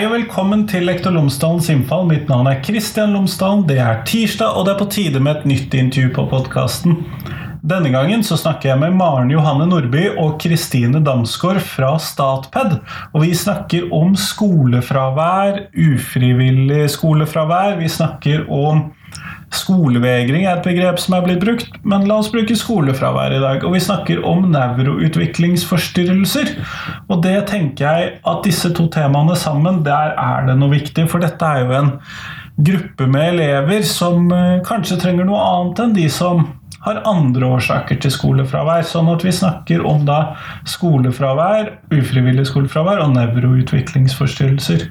Hei og velkommen til Lektor Lomsdalens innfall. Mitt navn er Kristian Lomsdalen. Det er tirsdag, og det er på tide med et nytt intervju på podkasten. Denne gangen så snakker jeg med Maren Johanne Nordby og Kristine Damsgaard fra Statped. Og vi snakker om skolefravær, ufrivillig skolefravær. Vi snakker om Skolevegring er et begrep som er blitt brukt, men la oss bruke skolefravær i dag. Og vi snakker om nevroutviklingsforstyrrelser. Og det tenker jeg at disse to temaene sammen, der er det noe viktig. For dette er jo en gruppe med elever som eh, kanskje trenger noe annet enn de som har andre årsaker til skolefravær. Sånn at vi snakker om da skolefravær, ufrivillig skolefravær og nevroutviklingsforstyrrelser.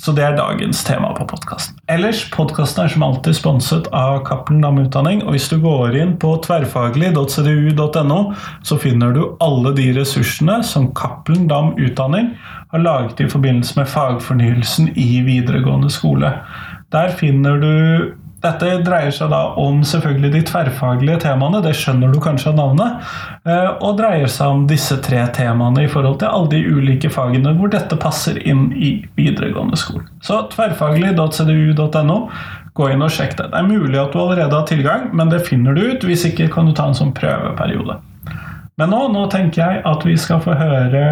Så det er dagens tema på podkasten. Ellers, podkasten er som alltid sponset av Cappelen Dam Utdanning. Og hvis du går inn på tverrfaglig.cdu.no, så finner du alle de ressursene som Cappelen Dam Utdanning har laget i forbindelse med fagfornyelsen i videregående skole. Der finner du dette dreier seg da om selvfølgelig de tverrfaglige temaene, det skjønner du kanskje av navnet, eh, og dreier seg om disse tre temaene i forhold til alle de ulike fagene hvor dette passer inn i videregående skole. Så tverrfaglig.cdu.no, gå inn og sjekk det. Det er mulig at du allerede har tilgang, men det finner du ut. Hvis ikke kan du ta en sånn prøveperiode. Men nå, nå tenker jeg at vi skal få høre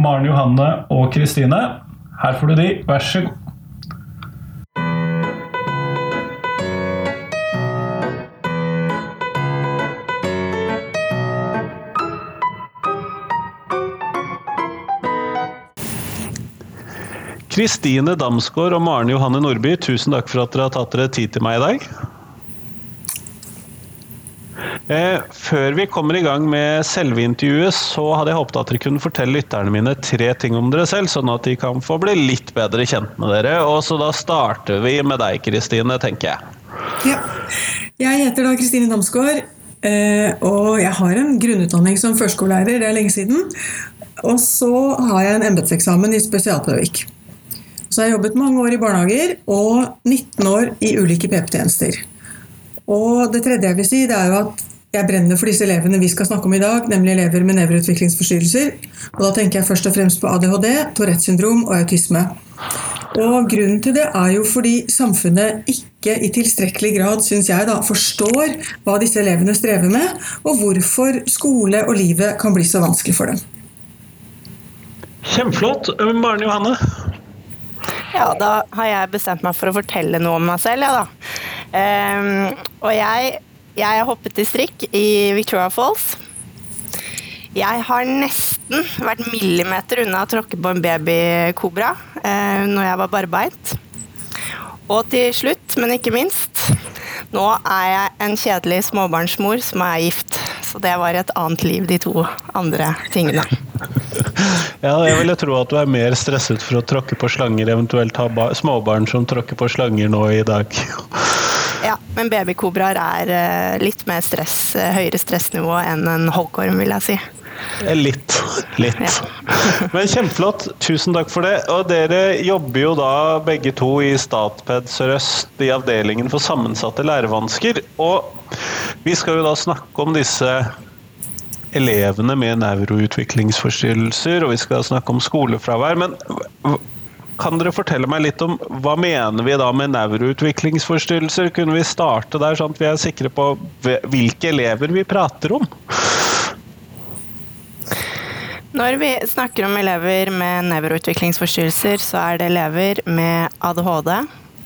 Maren Johanne og Kristine. Her får du de, vær så god. Kristine Damsgaard og Maren Johanne Nordby, tusen takk for at dere har tatt dere tid til meg i dag. Eh, før vi kommer i gang med selve intervjuet, så hadde jeg håpet at dere kunne fortelle lytterne mine tre ting om dere selv, sånn at de kan få bli litt bedre kjent med dere. Og så da starter vi med deg, Kristine, tenker jeg. Ja. Jeg heter da Kristine Damsgaard, eh, og jeg har en grunnutdanning som førskolelærer, det er lenge siden. Og så har jeg en embetseksamen i spesialpedagogikk. Jeg har jobbet mange år i barnehager og 19 år i ulike PP-tjenester. Og det tredje jeg vil si, det er jo at jeg brenner for disse elevene vi skal snakke om i dag, nemlig elever med nevroutviklingsforstyrrelser. Og da tenker jeg først og fremst på ADHD, Tourettes syndrom og autisme. Og Grunnen til det er jo fordi samfunnet ikke i tilstrekkelig grad synes jeg da, forstår hva disse elevene strever med, og hvorfor skole og livet kan bli så vanskelig for dem. Kjempeflott. Maren Johanne? Ja, da har jeg bestemt meg for å fortelle noe om meg selv, ja, da. Um, og jeg, jeg har hoppet i strikk i Victoria Falls. Jeg har nesten vært millimeter unna å tråkke på en babykobra uh, når jeg var barbeint. Og til slutt, men ikke minst, nå er jeg en kjedelig småbarnsmor som er gift. Så det var et annet liv, de to andre tingene. Ja, jeg ville tro at du er mer stresset for å tråkke på slanger, eventuelt ha småbarn som tråkker på slanger nå i dag. Ja, men babykobraer er eh, litt mer stress, eh, høyere stressnivå enn en hoggorm, vil jeg si. Eh, litt. Litt. Men kjempeflott. Tusen takk for det. Og dere jobber jo da begge to i Statped Sør-Øst i avdelingen for sammensatte lærevansker. Og vi skal jo da snakke om disse elevene med nevroutviklingsforstyrrelser, og vi skal snakke om skolefravær. Men kan dere fortelle meg litt om hva mener vi da med nevroutviklingsforstyrrelser? Kunne vi starte der, sånn at vi er sikre på hvilke elever vi prater om? Når vi snakker om elever med nevroutviklingsforstyrrelser, så er det elever med ADHD,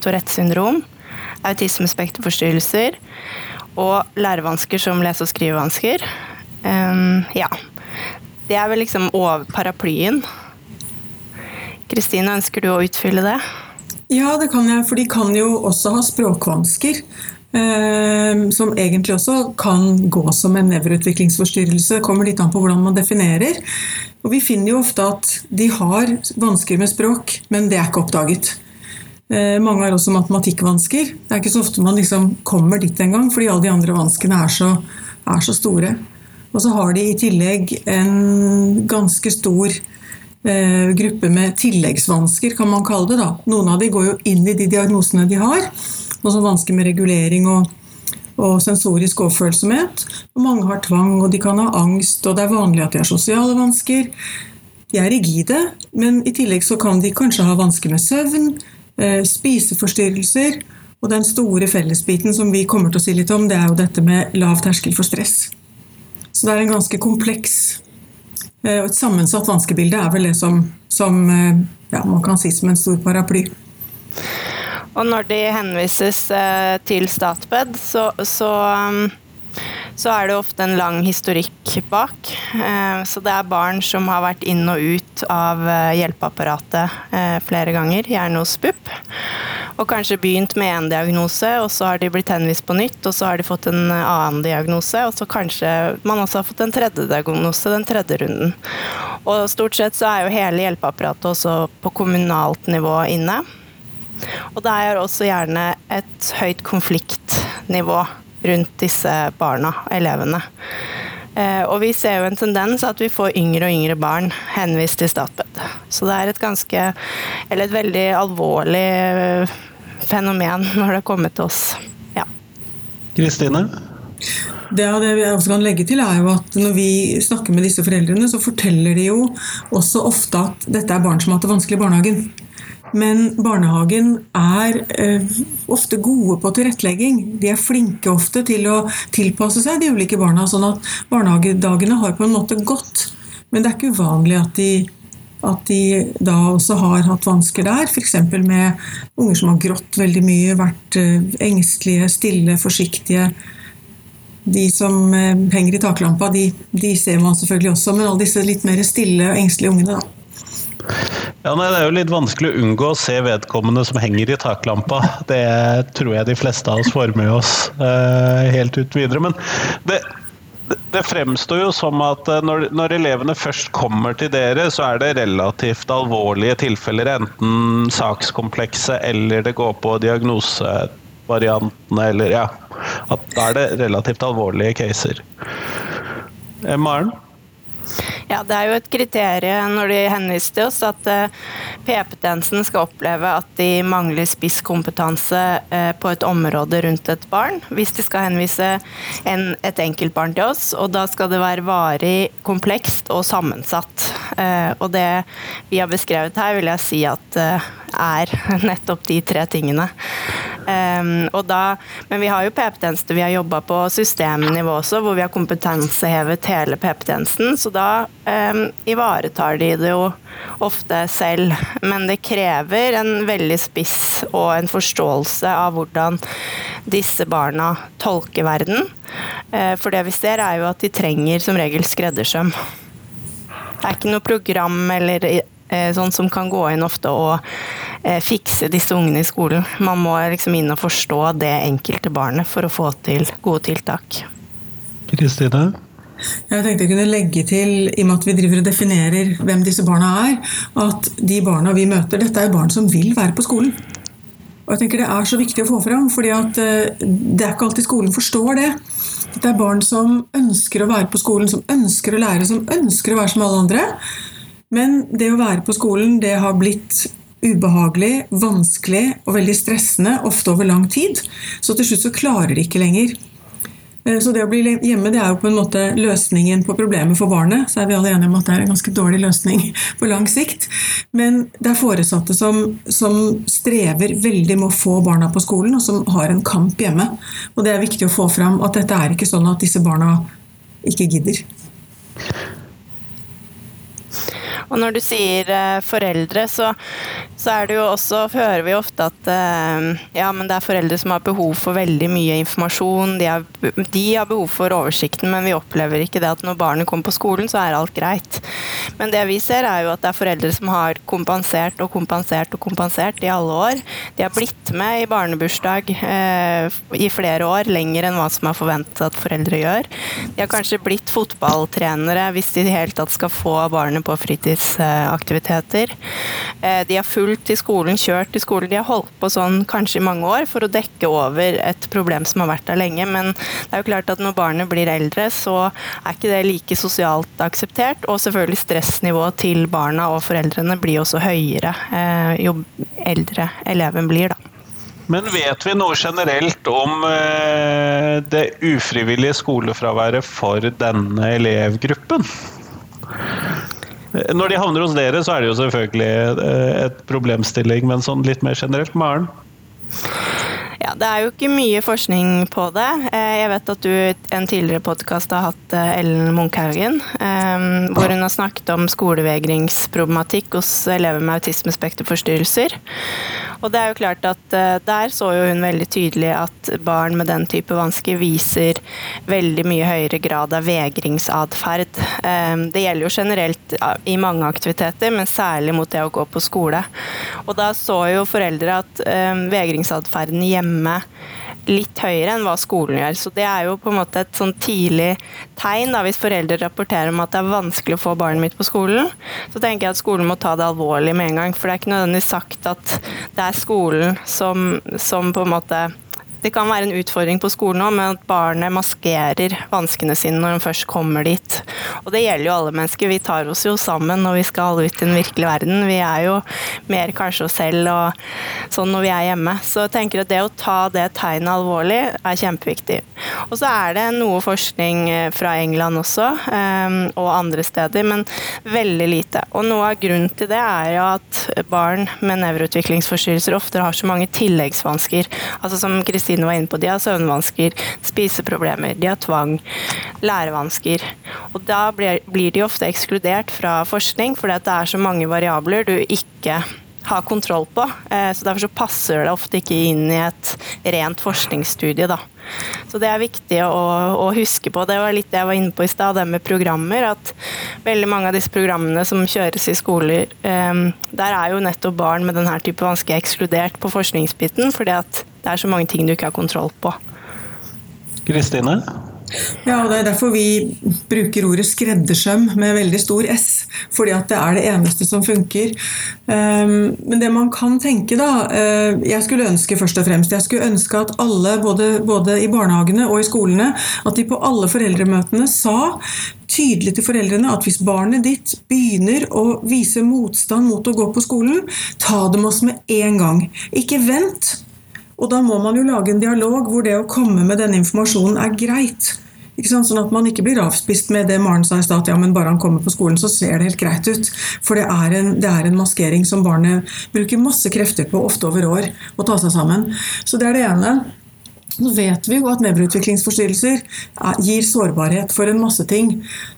Tourettes syndrom, autismespekterforstyrrelser og lærevansker som lese- og skrivevansker. Um, ja. Det er vel liksom over paraplyen. Kristine, ønsker du å utfylle det? Ja, det kan jeg. For de kan jo også ha språkvansker. Eh, som egentlig også kan gå som en nevroutviklingsforstyrrelse. Kommer litt an på hvordan man definerer. Og Vi finner jo ofte at de har vansker med språk, men det er ikke oppdaget. Eh, mange har også matematikkvansker. Det er ikke så ofte man liksom kommer dit engang, fordi alle de andre vanskene er så, er så store. Og så har de i tillegg en ganske stor gruppe med tilleggsvansker, kan man kalle det. da. Noen av de går jo inn i de diagnosene de har, noe som vansker med regulering og, og sensorisk overfølsomhet. Og mange har tvang, og de kan ha angst, og det er vanlig at de har sosiale vansker. de er rigide, men i tillegg så kan de kanskje ha vansker med søvn, eh, spiseforstyrrelser, og den store fellesbiten som vi kommer til å si litt om, det er jo dette med lav terskel for stress. Så det er en ganske kompleks eh, og et sammensatt vanskebilde er vel det som, som eh, ja, man kan si som en stor paraply. Og når de henvises eh, til Statped, så, så um så er det ofte en lang historikk bak. Eh, så det er barn som har vært inn og ut av eh, hjelpeapparatet eh, flere ganger, gjerne hos BUP. Og kanskje begynt med én diagnose, og så har de blitt henvist på nytt, og så har de fått en annen diagnose, og så kanskje man også har fått en tredje diagnose den tredje runden. Og stort sett så er jo hele hjelpeapparatet også på kommunalt nivå inne. Og det er også gjerne et høyt konfliktnivå rundt disse barna, elevene. Eh, og vi ser jo en tendens at vi får yngre og yngre barn henvist til Statped. Så det er et ganske, eller et veldig alvorlig eh, fenomen når det har kommet til oss. Ja. Kristine? Det, det vi også kan legge til er jo at Når vi snakker med disse foreldrene, så forteller de jo også ofte at dette er barn som har hatt det vanskelig i barnehagen. Men barnehagen er eh, ofte gode på tilrettelegging. De er flinke ofte til å tilpasse seg de ulike barna, sånn at barnehagedagene har på en måte gått. Men det er ikke uvanlig at de, at de da også har hatt vansker der, f.eks. med unger som har grått veldig mye, vært eh, engstelige, stille, forsiktige. De som eh, henger i taklampa, de, de, ser man selvfølgelig også, men alle disse litt mer stille og engstelige ungene. da. Ja, nei, Det er jo litt vanskelig å unngå å se vedkommende som henger i taklampa. Det tror jeg de fleste av oss får med oss uh, helt ut videre. Men det, det fremstår jo som at eh, når, når, elevene først kommer til dere, så er det relativt alvorlige tilfeller. Enten sakskomplekset eller det går på diagnosevariantene, eller ja At da er det relativt alvorlige caser. Eh, Maren? Ja, Det er jo et kriterium når de henviser til oss at uh, PP-tjenesten skal oppleve at de mangler spisskompetanse uh, på et område rundt et barn, hvis de skal henvise en, et enkeltbarn til oss. Og da skal det være varig, komplekst og sammensatt. Uh, og det vi har beskrevet her, vil jeg si at er nettopp de tre tingene. Um, da, men vi har jo PP-tjenester vi har jobba på systemnivå også, hvor vi har kompetansehevet hele PP-tjenesten. Så da um, ivaretar de det jo ofte selv. Men det krever en veldig spiss og en forståelse av hvordan disse barna tolker verden. Uh, for det vi ser er jo at de trenger som regel skreddersøm. Det er ikke noe program eller sånn som kan gå inn ofte og Eh, fikse disse ungene i skolen. Man må liksom inn og forstå det enkelte barnet for å få til gode tiltak. Kristine? Jeg tenkte jeg kunne legge til, i og med at vi driver og definerer hvem disse barna er, at de barna vi møter, dette er barn som vil være på skolen. Og jeg tenker Det er så viktig å få fram, fordi at eh, det er ikke alltid skolen forstår det. Dette er barn som ønsker å være på skolen, som ønsker å lære, som ønsker å være som alle andre. Men det å være på skolen, det har blitt ubehagelig, vanskelig og veldig stressende, ofte over lang tid. Så til slutt så klarer de ikke lenger. Eh, så det å bli hjemme det er jo på en måte løsningen på problemet for barnet. Så er vi alle enige om at det er en ganske dårlig løsning på lang sikt. Men det er foresatte som, som strever veldig med å få barna på skolen, og som har en kamp hjemme. Og det er viktig å få fram at dette er ikke sånn at disse barna ikke gidder. Og når du sier uh, foreldre, så, så, er det jo også Hører vi ofte at uh, ja, men det er foreldre som har behov for veldig mye informasjon. De har, de har, behov for oversikten, men vi opplever ikke det at når barnet kommer på skolen, så er alt greit. Men det vi ser, er jo at det er foreldre som har kompensert og kompensert og kompensert i alle år. De har blitt med i barnebursdag eh, i flere år, lenger enn hva som er forventet at foreldre gjør. De har kanskje blitt fotballtrenere hvis de i det hele tatt skal få barnet på fritid fritidsaktiviteter. Eh, de har fulgt i skolen, kjørt i skolen. De har holdt på sånn kanskje i mange år for å dekke over et problem som har vært der lenge. Men det er jo klart at når barnet blir eldre, så er ikke det like sosialt akseptert. Og selvfølgelig stressnivået til barna og foreldrene blir også høyere eh, jo eldre eleven blir, da. Men vet vi noe generelt om eh, det ufrivillige skolefraværet for denne elevgruppen? Når de havner hos dere, så er det jo selvfølgelig eh, et problemstilling, men sånn litt mer generelt, Maren? Ja, Det er jo ikke mye forskning på det. Eh, jeg vet at du i en tidligere podkast har hatt eh, Ellen Munkhaugen, hvor hun har snakket om skolevegringsproblematikk hos elever med autismespekterforstyrrelser. Og det er jo klart at Der så jo hun veldig tydelig at barn med den type vansker viser veldig mye høyere grad av vegringsatferd. Det gjelder jo generelt i mange aktiviteter, men særlig mot det å gå på skole. Og Da så jo foreldre at vegringsatferden hjemme hjemme litt høyere enn hva skolen gjør. Så det er jo på en måte et sånn tidlig tegn da, hvis foreldre rapporterer om at det er vanskelig å få barnet mitt på skolen. Så tenker jeg at skolen må ta det alvorlig med en gang. For det er ikke nødvendigvis sagt at det er skolen som, som på en måte det kan være en utfordring på skolen òg, med at barnet maskerer vanskene sine når de først kommer dit. Og det gjelder jo alle mennesker. Vi tar oss jo sammen når vi skal ut i den virkelige verden. Vi er jo mer kanskje oss selv og sånn når vi er hjemme. Så jeg tenker at det å ta det tegnet alvorlig er kjempeviktig. Og så er det noe forskning eh, fra England også, eh, og andre steder, men veldig lite. Og noe av grunnen til det er jo at barn med nevroutviklingsforstyrrelser ofte har så mange tilleggsvansker. Altså som Kristine Kristine var inne på, de har søvnvansker, spiseproblemer, de har tvang, lærevansker. Og da blir, de ofte ekskludert fra forskning fordi det er så mange variabler du ikke har kontroll på. Eh, så Derfor så passer det ofte ikke inn i et rent forskningsstudie. Da. Så Det er viktig å, å, huske på. Det var litt det jeg var inne på i stad, det med programmer. At veldig mange av disse programmene som kjøres i skoler, um, der er jo nettopp barn med denne type vansker ekskludert på forskningsbiten. fordi at det er så mange ting du ikke har kontroll på. Kristine? Ja, og Det er derfor vi bruker ordet skreddersøm med veldig stor S. Fordi at det er det eneste som funker. Ehm, men det man kan tenke, da eh, Jeg skulle ønske først og fremst jeg skulle ønske at alle, både, både i barnehagene og i skolene, at de på alle foreldremøtene sa tydelig til foreldrene at hvis barnet ditt begynner å vise motstand mot å gå på skolen, ta dem oss med en gang. Ikke vent og da må man jo lage en dialog hvor det å komme med denne informasjonen er greit. Sånn at man ikke blir avspist med det Maren sa i stad, ja, men bare han kommer på skolen, så ser det helt greit ut. For det er, en, det er en maskering som barnet bruker masse krefter på, ofte over år, å ta seg sammen. Så det er det ene. Nå vet vi jo at nevroutviklingsforstyrrelser gir sårbarhet for en masse ting.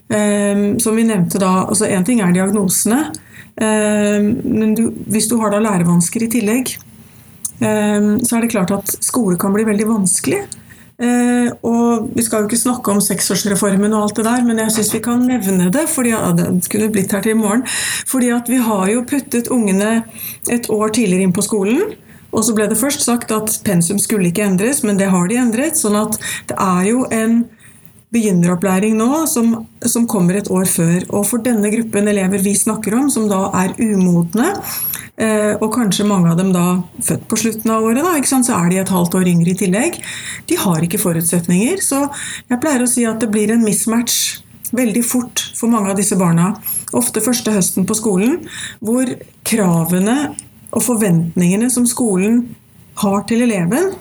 Um, som vi nevnte da, altså Én ting er diagnosene, um, men du, hvis du har da lærevansker i tillegg, Ehm, så er det klart at skole kan bli veldig vanskelig. Eh, og Vi skal jo ikke snakke om seksårsreformen, og alt det der, men jeg syns vi kan nevne det. fordi ja, Det skulle blitt her til i morgen. fordi at vi har jo puttet ungene et år tidligere inn på skolen. Og så ble det først sagt at pensum skulle ikke endres, men det har de endret. sånn at det er jo en begynneropplæring nå som, som kommer et år før. Og for denne gruppen elever vi snakker om, som da er umodne, og kanskje mange av dem da født på slutten av året, da, så er de et halvt år yngre i tillegg. De har ikke forutsetninger. Så jeg pleier å si at det blir en mismatch veldig fort for mange av disse barna. Ofte første høsten på skolen, hvor kravene og forventningene som skolen har til eleven,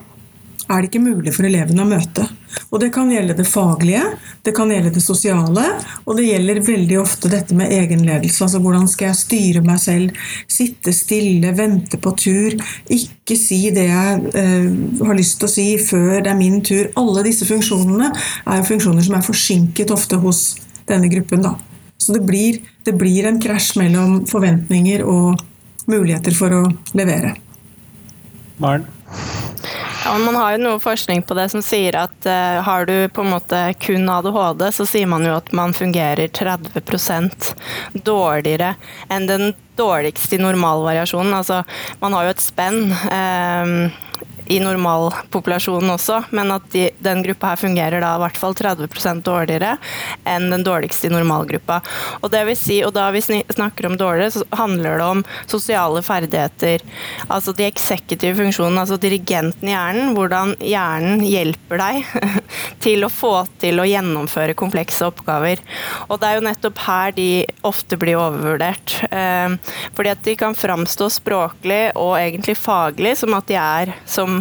er det ikke mulig for elevene å møte. Og Det kan gjelde det faglige, det kan gjelde det sosiale, og det gjelder veldig ofte dette med egenledelse. Altså hvordan skal jeg styre meg selv? Sitte stille, vente på tur, ikke si det jeg eh, har lyst til å si før det er min tur. Alle disse funksjonene er jo funksjoner som er forsinket ofte hos denne gruppen. Da. Så det blir, det blir en krasj mellom forventninger og muligheter for å levere. Maren? Ja, man har jo noe forskning på det som sier at uh, har du på en måte kun ADHD, så sier man jo at man fungerer 30% dårligere enn den dårligste i normalvariasjonen. Altså, man har jo et spenn. Uh, i normalpopulasjonen også, men at de, den gruppa her fungerer da i hvert fall 30% dårligere enn den dårligste i normalgruppa. Og det vil si, og da vi snakker om dårligere, så handler det om sosiale ferdigheter. Altså de eksekutive funksjonene, altså dirigenten i hjernen. Hvordan hjernen hjelper deg til å få til å gjennomføre komplekse oppgaver. Og det er jo nettopp her de ofte blir overvurdert. Eh, fordi at de kan framstå språklig og egentlig faglig som at de er som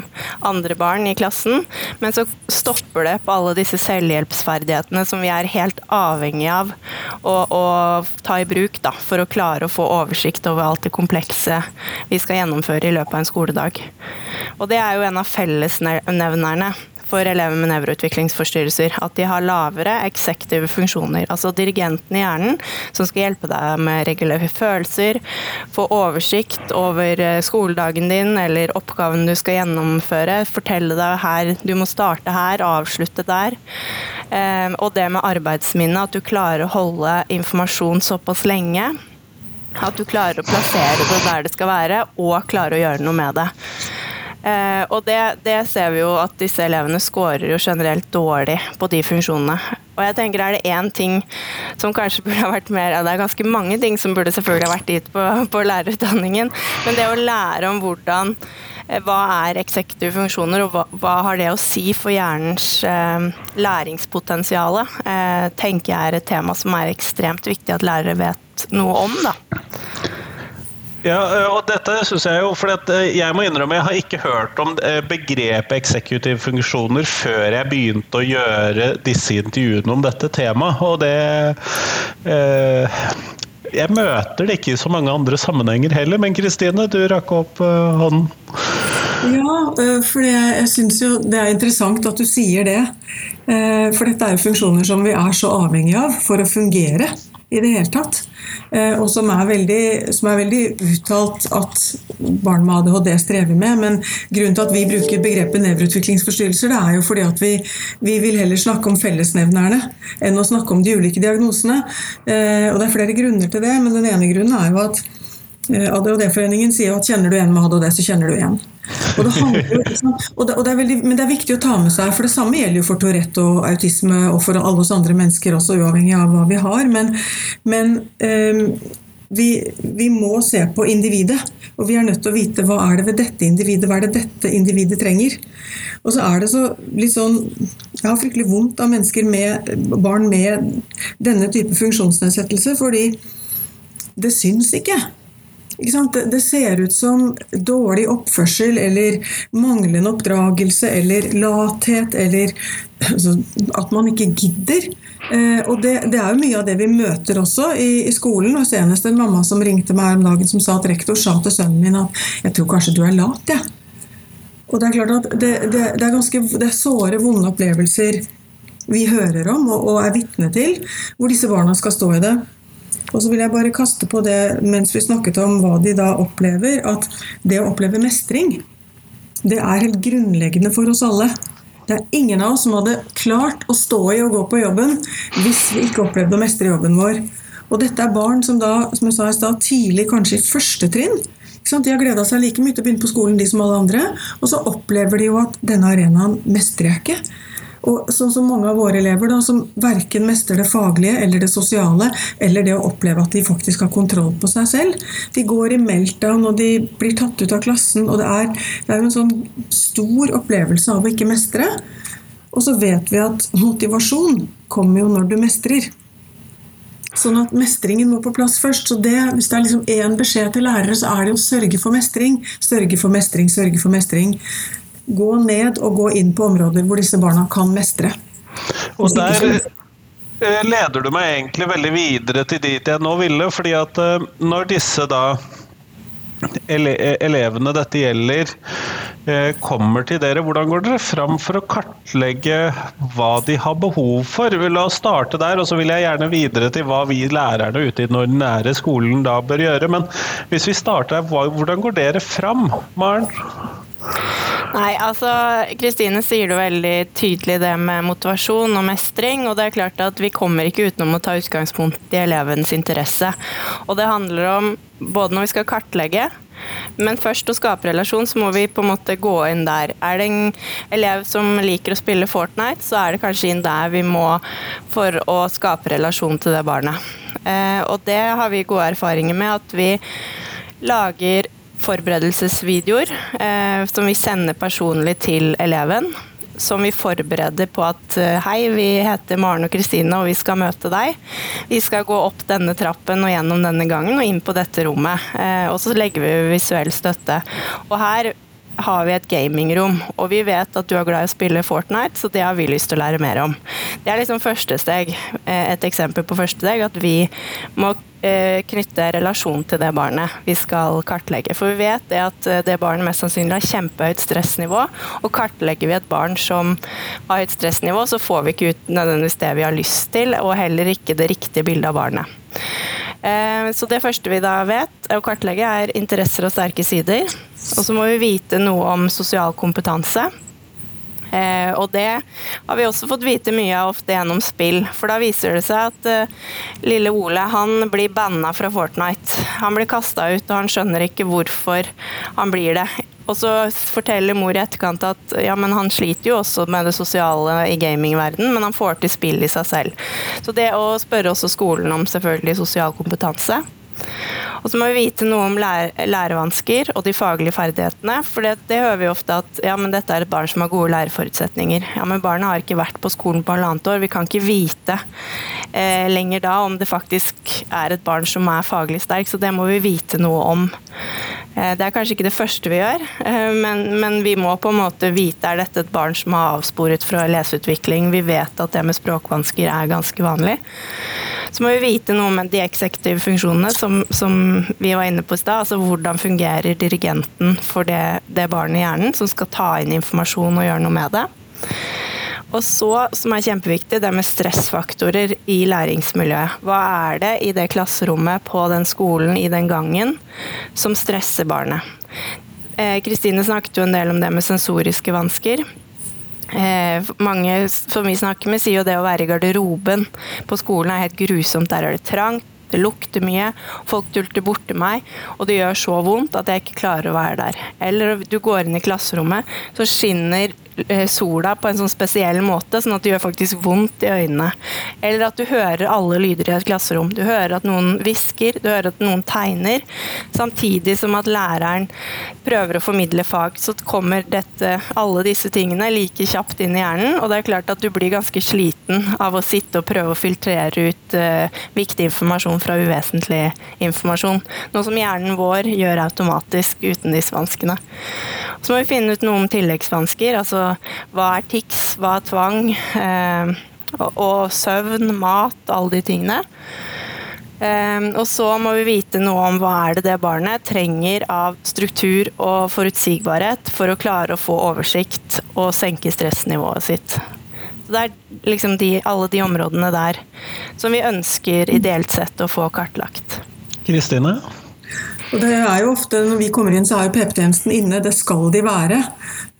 andre barn i klassen, men så stopper det på alle disse selvhjelpsferdighetene som vi er helt avhengig av å, å ta i bruk da, for å klare å få oversikt over alt det komplekse vi skal gjennomføre i løpet av en skoledag. Og det er jo en av fellesnevnerne for elever med nevroutviklingsforstyrrelser. At de har lavere eksektive funksjoner. Altså dirigenten i hjernen som skal hjelpe deg med regulære følelser, få oversikt over eh, skoledagen din eller oppgaven du skal gjennomføre. Fortelle deg her du må starte her, avslutte der. Eh, og det med arbeidsminne, at du klarer å holde informasjon såpass lenge. At du klarer å plassere det der det skal være, og klarer å gjøre noe med det. Eh, og det, det, ser vi jo at disse elevene scorer jo generelt dårlig på de funksjonene. Og jeg tenker er det én ting som kanskje burde ha vært mer Det er ganske mange ting som burde selvfølgelig ha vært dit på, på lærerutdanningen, men det å lære om hvordan eh, hva er eksektive funksjoner, og hva, hva, har det å si for hjernens eh, læringspotensial? Eh, tenker jeg er et tema som er ekstremt viktig at lærere vet noe om. da. Ja, og dette synes Jeg jo, for jeg må innrømme jeg har ikke hørt om begrepet eksekutive funksjoner før jeg begynte å gjøre disse intervjuene om dette temaet. Og det eh, Jeg møter det ikke i så mange andre sammenhenger heller, men Kristine, du rakk opp hånden. Ja, for jeg, syns jo det er interessant at du sier det. For dette er jo funksjoner som vi er så avhengig av for å fungere i det hele tatt. Eh, og som er, veldig, som er veldig uttalt at barn med ADHD strever med. Men grunnen til at vi bruker begrepet nevroutviklingsforstyrrelser, det er jo fordi at vi, vi vil heller snakke om fellesnevnerne enn å snakke om de ulike diagnosene. Eh, og det er flere grunner til det, men den ene grunnen er jo at Eh, ADHD-foreningen sier at kjenner du en med ADHD, så kjenner du en. Og det handler, og det, og det veldig, men det er viktig å ta med seg, for det samme gjelder jo for Tourette og autisme og for alle oss andre mennesker også, uavhengig av hva vi har. Men, men um, vi, vi, må se på individet, og vi er nødt til å vite hva er det ved dette individet, hva er det dette individet trenger. Og så er det så litt sånn Jeg har fryktelig vondt av mennesker med barn med denne type funksjonsnedsettelse, fordi det syns ikke. Det ser ut som dårlig oppførsel eller manglende oppdragelse eller lathet eller altså, at man ikke gidder. Eh, og det, det, er jo mye av det vi møter også i, i, skolen. og Senest en mamma som ringte meg om dagen som sa at rektor sa til sønnen min at 'jeg tror kanskje du er lat'. Ja. Og det er klart at det, det, det, er ganske det er såre, vonde opplevelser vi hører om og, og er vitne til, hvor disse barna skal stå i det. Og så vil jeg bare kaste på det mens vi snakket om hva de da opplever, at det å oppleve mestring, det er helt grunnleggende for oss alle. Det er ingen av oss som hadde klart å stå i og gå på jobben hvis vi ikke opplevde å mestre jobben vår. Og dette er barn som da, som jeg sa i stad, tidlig kanskje i første trinn. De har gleda seg like mye til å begynne på skolen de som alle andre, og så opplever de jo at denne arenaen mestrer jeg ikke. Og sånn som mange av våre elever, da, som verken mestrer det faglige eller det sosiale, eller det å oppleve at de faktisk har kontroll på seg selv. De går i meltdown, og de blir tatt ut av klassen. og Det er, det er en sånn stor opplevelse av å ikke mestre. Og så vet vi at motivasjon kommer jo når du mestrer. Sånn at mestringen må på plass først. Så det, hvis det er liksom én beskjed til lærere, så er det å sørge for mestring. Sørge for mestring, sørge for mestring gå ned og gå inn på områder hvor disse barna kan mestre. Og der eh, leder du meg egentlig veldig videre til dit jeg nå ville. fordi at eh, når disse da elevene dette gjelder, eh, kommer til dere, hvordan går dere fram for å kartlegge hva de har behov for? La oss starte der, og så vil jeg gjerne videre til hva vi lærerne ute i den ordinære skolen da bør gjøre. Men hvis vi starter her, hvordan går dere fram, Maren? Nei, altså Kristine sier det veldig tydelig det med motivasjon og mestring. Og det er klart at vi kommer ikke utenom å ta utgangspunkt i elevens interesse. Og det handler om både når vi skal kartlegge, men først å skape relasjon, så må vi på en måte gå inn der. Er det en elev som liker å spille Fortnite, så er det kanskje inn der vi må for å skape relasjon til det barnet. Eh, og det har vi gode erfaringer med, at vi lager forberedelsesvideoer eh, som vi sender personlig til eleven. Som vi forbereder på at eh, hei, vi heter Maren og Kristine og vi skal møte deg. Vi skal gå opp denne trappen og gjennom denne gangen og inn på dette rommet. Eh, og så legger vi visuell støtte. Og her har vi et gamingrom, og vi vet at du er glad i å spille Fortnite, så det har vi lyst til å lære mer om. Det er liksom første steg. Eh, et eksempel på første steg, at vi må eh, knytte relasjon til det barnet vi skal kartlegge. For vi vet det at eh, det barnet mest sannsynlig har kjempehøyt stressnivå, og kartlegger vi et barn som har høyt stressnivå, så får vi ikke ut nødvendigvis det vi har lyst til, og heller ikke det riktige bildet av barnet. Så det første vi da vet å kartlegge, er interesser og sterke sider. Og så må vi vite noe om sosial kompetanse. Eh, og det har vi også fått vite mye av ofte gjennom spill. For da viser det seg at eh, lille Ole han blir banna fra Fortnite. Han blir kasta ut, og han skjønner ikke hvorfor han blir det. Og så forteller mor i etterkant at ja, men han sliter jo også med det sosiale i gamingverden, men han får til spill i seg selv. Så det å spørre også skolen om selvfølgelig sosial kompetanse. Og så må vi vite noe om lære, lærevansker og de faglige ferdighetene. For det, det, hører vi ofte at ja, men dette er et barn som har gode læreforutsetninger. Ja, men barnet har ikke vært på skolen på halvannet år. Vi kan ikke vite eh, lenger da om det faktisk er et barn som er faglig sterk, så det må vi vite noe om. Eh, det er kanskje ikke det første vi gjør, eh, men, men, vi må på en måte vite er dette et barn som har avsporet fra leseutvikling. Vi vet at det med språkvansker er ganske vanlig. Så må vi vite noe om de eksektive funksjonene som, som vi var inne på i stad. Altså hvordan fungerer dirigenten for det, det barnet i hjernen som skal ta inn informasjon og gjøre noe med det. Og så, som er kjempeviktig, det med stressfaktorer i læringsmiljøet. Hva er det i det klasserommet, på den skolen, i den gangen, som stresser barnet? Eh, Kristine snakket jo en del om det med sensoriske vansker. Eh, mange som vi snakker med, sier jo det å være i garderoben på skolen er helt grusomt. Der er det trangt, det lukter mye, folk dulter borti meg, og det gjør så vondt at jeg ikke klarer å være der. Eller du går inn i klasserommet, så skinner Eh, sola på en sånn spesiell måte, sånn at det gjør faktisk vondt i øynene. Eller at du hører alle lyder i et klasserom. Du hører at noen hvisker, du hører at noen tegner. Samtidig som at læreren prøver å formidle fag, så kommer dette, alle disse tingene like kjapt inn i hjernen. Og det er klart at du blir ganske sliten av å sitte og prøve å filtrere ut uh, viktig informasjon fra uvesentlig informasjon. Noe som hjernen vår gjør automatisk uten disse vanskene. Så må vi finne ut noe om tilleggsvansker. altså hva er tics, hva er tvang, eh, og, og, søvn, mat, alle de tingene. Eh, og så må vi vite noe om hva er det det barnet trenger av struktur og forutsigbarhet for å klare å få oversikt og senke stressnivået sitt. Så det er liksom de, alle de områdene der som vi ønsker ideelt sett å få kartlagt. Kristine? Og det er jo ofte, Når vi kommer inn, så er PP-tjenesten inne. Det skal de være.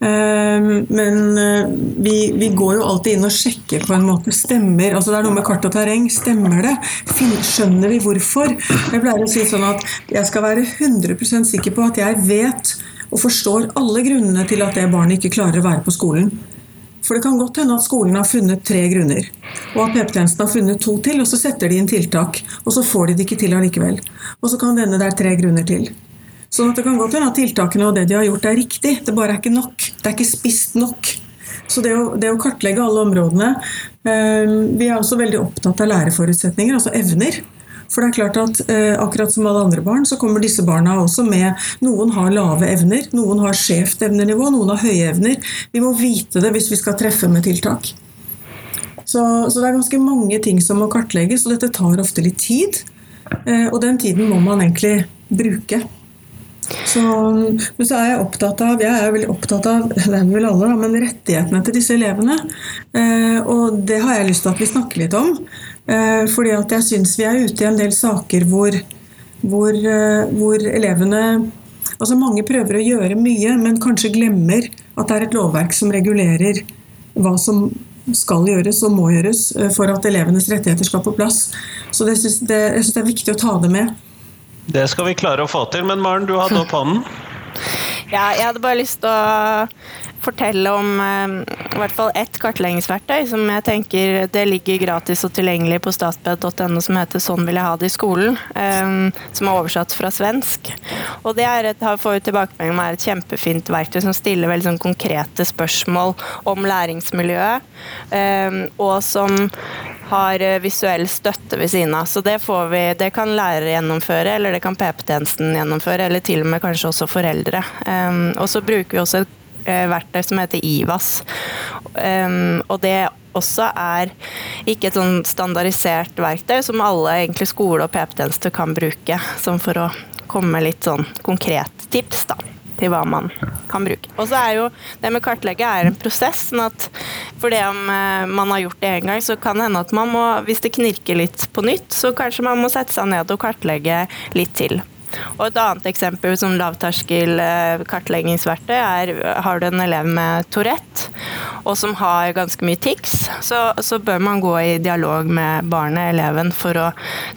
Ehm, men eh, vi, vi, går jo alltid inn og sjekker på en måte. Stemmer altså Det er noe med kart og terreng. Stemmer det? Skjønner vi hvorfor? Jeg pleier å si sånn at jeg skal være 100% sikker på at jeg vet og forstår alle grunnene til at det barnet ikke klarer å være på skolen. For det kan godt hende at skolen har funnet tre grunner, og at PP-tjenesten har funnet to til, og så setter de inn tiltak, og så får de det ikke til allikevel. Og så kan det hende det er tre grunner til. Sånn at det kan godt hende at tiltakene og det de har gjort er riktig, det bare er ikke nok. Det er ikke spist nok. Så det å, det å kartlegge alle områdene eh, Vi er også veldig opptatt av læreforutsetninger, altså evner. For det er klart at eh, akkurat som alle andre barn, så kommer disse barna også med Noen har lave evner, noen har skjevt evnenivå, noen har høye evner. Vi må vite det hvis vi skal treffe med tiltak. Så, så det er ganske mange ting som må kartlegges, og dette tar ofte litt tid. Eh, og den tiden må man egentlig bruke. Så, men så er jeg opptatt av jeg er veldig opptatt av det er vel alle, men rettighetene til disse elevene. Eh, og det har jeg lyst til at vi snakker litt om. Eh, fordi at jeg syns vi er ute i en del saker hvor, hvor, eh, hvor elevene Altså Mange prøver å gjøre mye, men kanskje glemmer at det er et lovverk som regulerer hva som skal gjøres og må gjøres eh, for at elevenes rettigheter skal på plass. Så det synes det, jeg syns det er viktig å ta det med. Det skal vi klare å få til. Men Maren, du hadde opp hånden. Ja, jeg hadde bare lyst til å fortelle om eh, i hvert fall ett kartleggingsverktøy som jeg tenker det ligger gratis og tilgjengelig på statped.no som heter 'Sånn vil jeg ha det i skolen', eh, som er oversatt fra svensk. Og det er et, fått tilbakemelding om er et kjempefint verktøy som stiller veldig sånn konkrete spørsmål om læringsmiljøet, eh, og som har visuell støtte ved siden av. Så det, får vi, det kan lærere gjennomføre, eller det kan PP-tjenesten gjennomføre, eller til og med kanskje også foreldre. Og så bruker vi også et verktøy som heter IVAS. Og det også er ikke et sånn standardisert verktøy som alle egentlig skole og PP-tjenester kan bruke, som for å komme litt sånn konkret tips, da til hva man kan bruke. Og så er jo det med kartlegge er en prosess. sånn at for det om eh, man har gjort det én gang, så kan det hende at man må, hvis det knirker litt på nytt, så kanskje man må sette seg ned og kartlegge litt til. Og et annet eksempel som lavterskel eh, kartleggingsverktøy er har du en elev med Tourette og som har ganske mye tics, så, så bør man gå i dialog med barnet, eleven, for å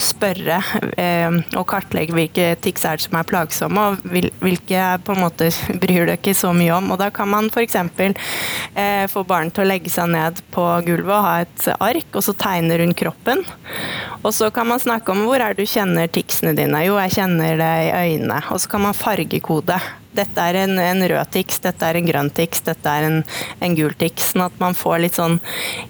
spørre eh, og kartlegge hvilke tics er det som er plagsomme, og hvilke på en måte bryr du ikke så mye om. Og da kan man f.eks. Eh, få barn til å legge seg ned på gulvet og ha et ark, og så tegne rundt kroppen. Og så kan man snakke om hvor er det du kjenner ticsene dine. Jo, jeg kjenner det i øynene. Og så kan man fargekode. Dette er en, en rød tics, dette er en grønn tics, dette er en, en gul tics. Sånn at man får litt sånn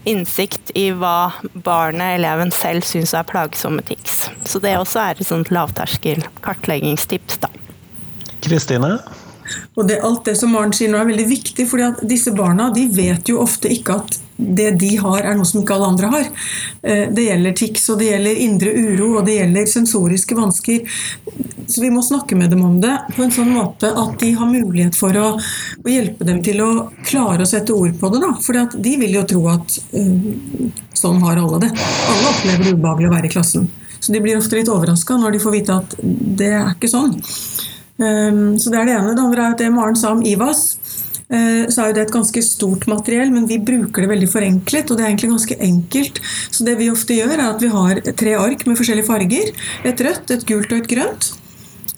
innsikt i hva barnet, eleven selv syns er plagsomme tics. Så det også er et sånt lavterskel kartleggingstips, da. Kristine? Og det, alt det som Maren sier nå er veldig viktig, fordi at disse barna de vet jo ofte ikke at det de har, er noe som ikke alle andre har. Eh, det gjelder tics, og det gjelder indre uro, og det gjelder sensoriske vansker. Så vi må snakke med dem om det på en sånn måte at de har mulighet for å, å hjelpe dem til å klare å sette ord på det. For de vil jo tro at uh, sånn har alle det. Alle opplever det ubehagelig å være i klassen. Så de blir ofte litt overraska når de får vite at det er ikke sånn. Um, så det er det ene. Det andre er det Maren sa om IVAS. Eh, så er det et ganske stort materiell, men vi bruker det veldig forenklet. Og det er egentlig ganske enkelt. Så det vi ofte gjør, er at vi har tre ark med forskjellige farger. Et rødt, et gult og et grønt.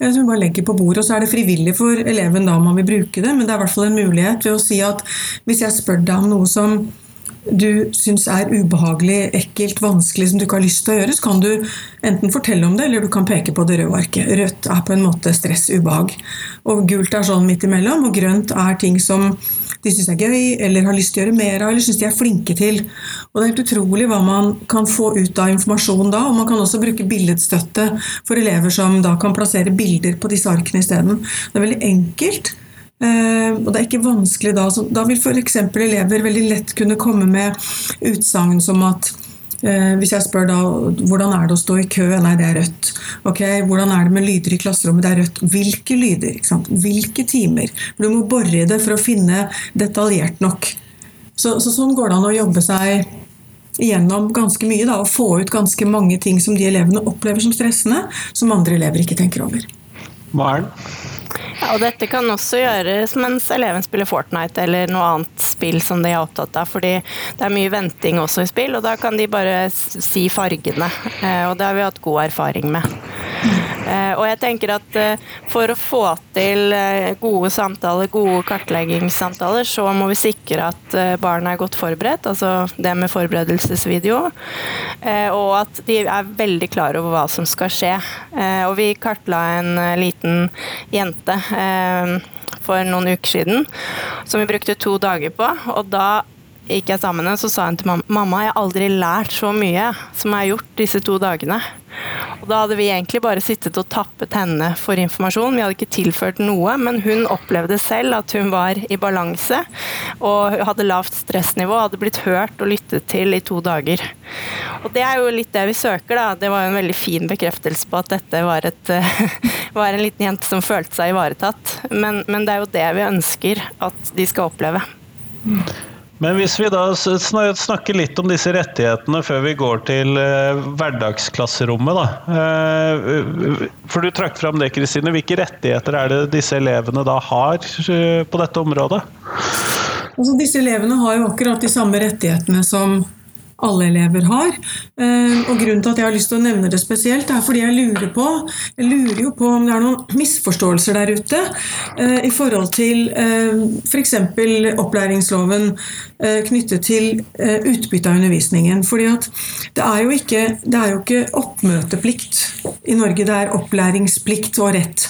Eh, som vi bare legger på bordet, og Så er det frivillig for eleven da om man vil bruke det, men det er i hvert fall en mulighet ved å si at hvis jeg spør deg om noe som du syns er ubehagelig, ekkelt, vanskelig, som du ikke har lyst til å gjøre, så kan du enten fortelle om det, eller du kan peke på det røde arket. Rødt er på en måte stress, ubehag. Og gult er sånn midt imellom, og grønt er ting som de syns er gøy, eller har lyst til å gjøre mer av, eller syns de er flinke til. Og det er helt utrolig hva man kan få ut av informasjon da, og man kan også bruke billedstøtte for elever som da kan plassere bilder på disse arkene isteden. Det er veldig enkelt. Uh, og det er ikke vanskelig Da Da vil f.eks. elever veldig lett kunne komme med utsagn som at uh, Hvis jeg spør da hvordan er det å stå i kø? Nei, det er rødt. Ok, Hvordan er det med lyder i klasserommet? Det er rødt. Hvilke lyder? ikke sant? Hvilke timer? Du må bore i det for å finne detaljert nok. Så, så sånn går det an å jobbe seg gjennom ganske mye da, og få ut ganske mange ting som de elevene opplever som stressende, som andre elever ikke tenker over. Maren? Ja, og dette kan også gjøres mens eleven spiller Fortnite eller noe annet spill som de er opptatt av, fordi det er mye venting også i spill, og da kan de bare si fargene. Eh, og det har vi hatt god erfaring med. Eh, og jeg tenker at eh, for å få til eh, gode samtaler, gode kartleggingssamtaler, så må vi sikre at barna er godt forberedt, altså det med forberedelsesvideo. Og at de er veldig klar over hva som skal skje. Og vi kartla en liten jente for noen uker siden som vi brukte to dager på. og da gikk jeg sammen med så sa hun til mamma mamma, jeg har aldri lært så mye som jeg har gjort disse to dagene. Og Da hadde vi egentlig bare sittet og tappet henne for informasjon. Vi hadde ikke tilført noe, men hun opplevde selv at hun var i balanse og hadde lavt stressnivå, hadde blitt hørt og lyttet til i to dager. Og Det er jo litt det vi søker. da. Det var en veldig fin bekreftelse på at dette var, et, var en liten jente som følte seg ivaretatt. Men, men det er jo det vi ønsker at de skal oppleve. Men hvis vi da snakker litt om disse rettighetene før vi går til eh, hverdagsklasserommet, da. Eh, for du trakk fram det, Kristine. Hvilke rettigheter er det disse elevene da har eh, på dette området? Altså, disse elevene har jo akkurat de samme rettighetene som alle elever har. Eh, og Grunnen til at jeg har lyst til å nevne det spesielt, er fordi jeg lurer på jeg lurer jo på om det er noen misforståelser der ute eh, i forhold til f.eks. For opplæringsloven knyttet til utbytte av undervisningen. Fordi at det er jo ikke, er jo ikke oppmøteplikt i Norge, det er opplæringsplikt og rett.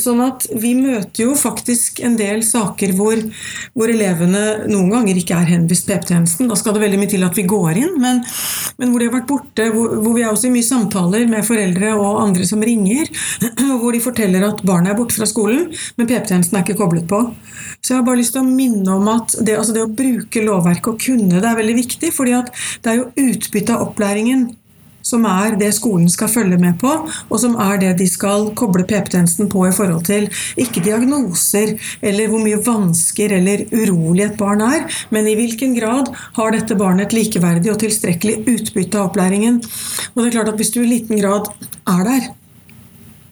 Sånn at vi møter jo faktisk en del saker hvor, hvor elevene noen ganger ikke er henvist PP-tjenesten. Da skal det veldig mye til at vi går inn, men, men hvor de har vært borte, hvor, hvor, vi er også i mye samtaler med foreldre og andre som ringer, hvor de forteller at barnet er borte fra skolen, men PP-tjenesten er ikke koblet på. Så jeg har bare lyst til å minne om at det, altså det å bruke lovverket og kunne det er veldig viktig, fordi at det er jo utbytte av opplæringen som er det skolen skal følge med på, og som er det de skal koble PP-tjenesten på i forhold til ikke diagnoser eller hvor mye vansker eller urolig et barn er, men i hvilken grad har dette barnet et likeverdig og tilstrekkelig utbytte av opplæringen. Og det er klart at Hvis du i liten grad er der,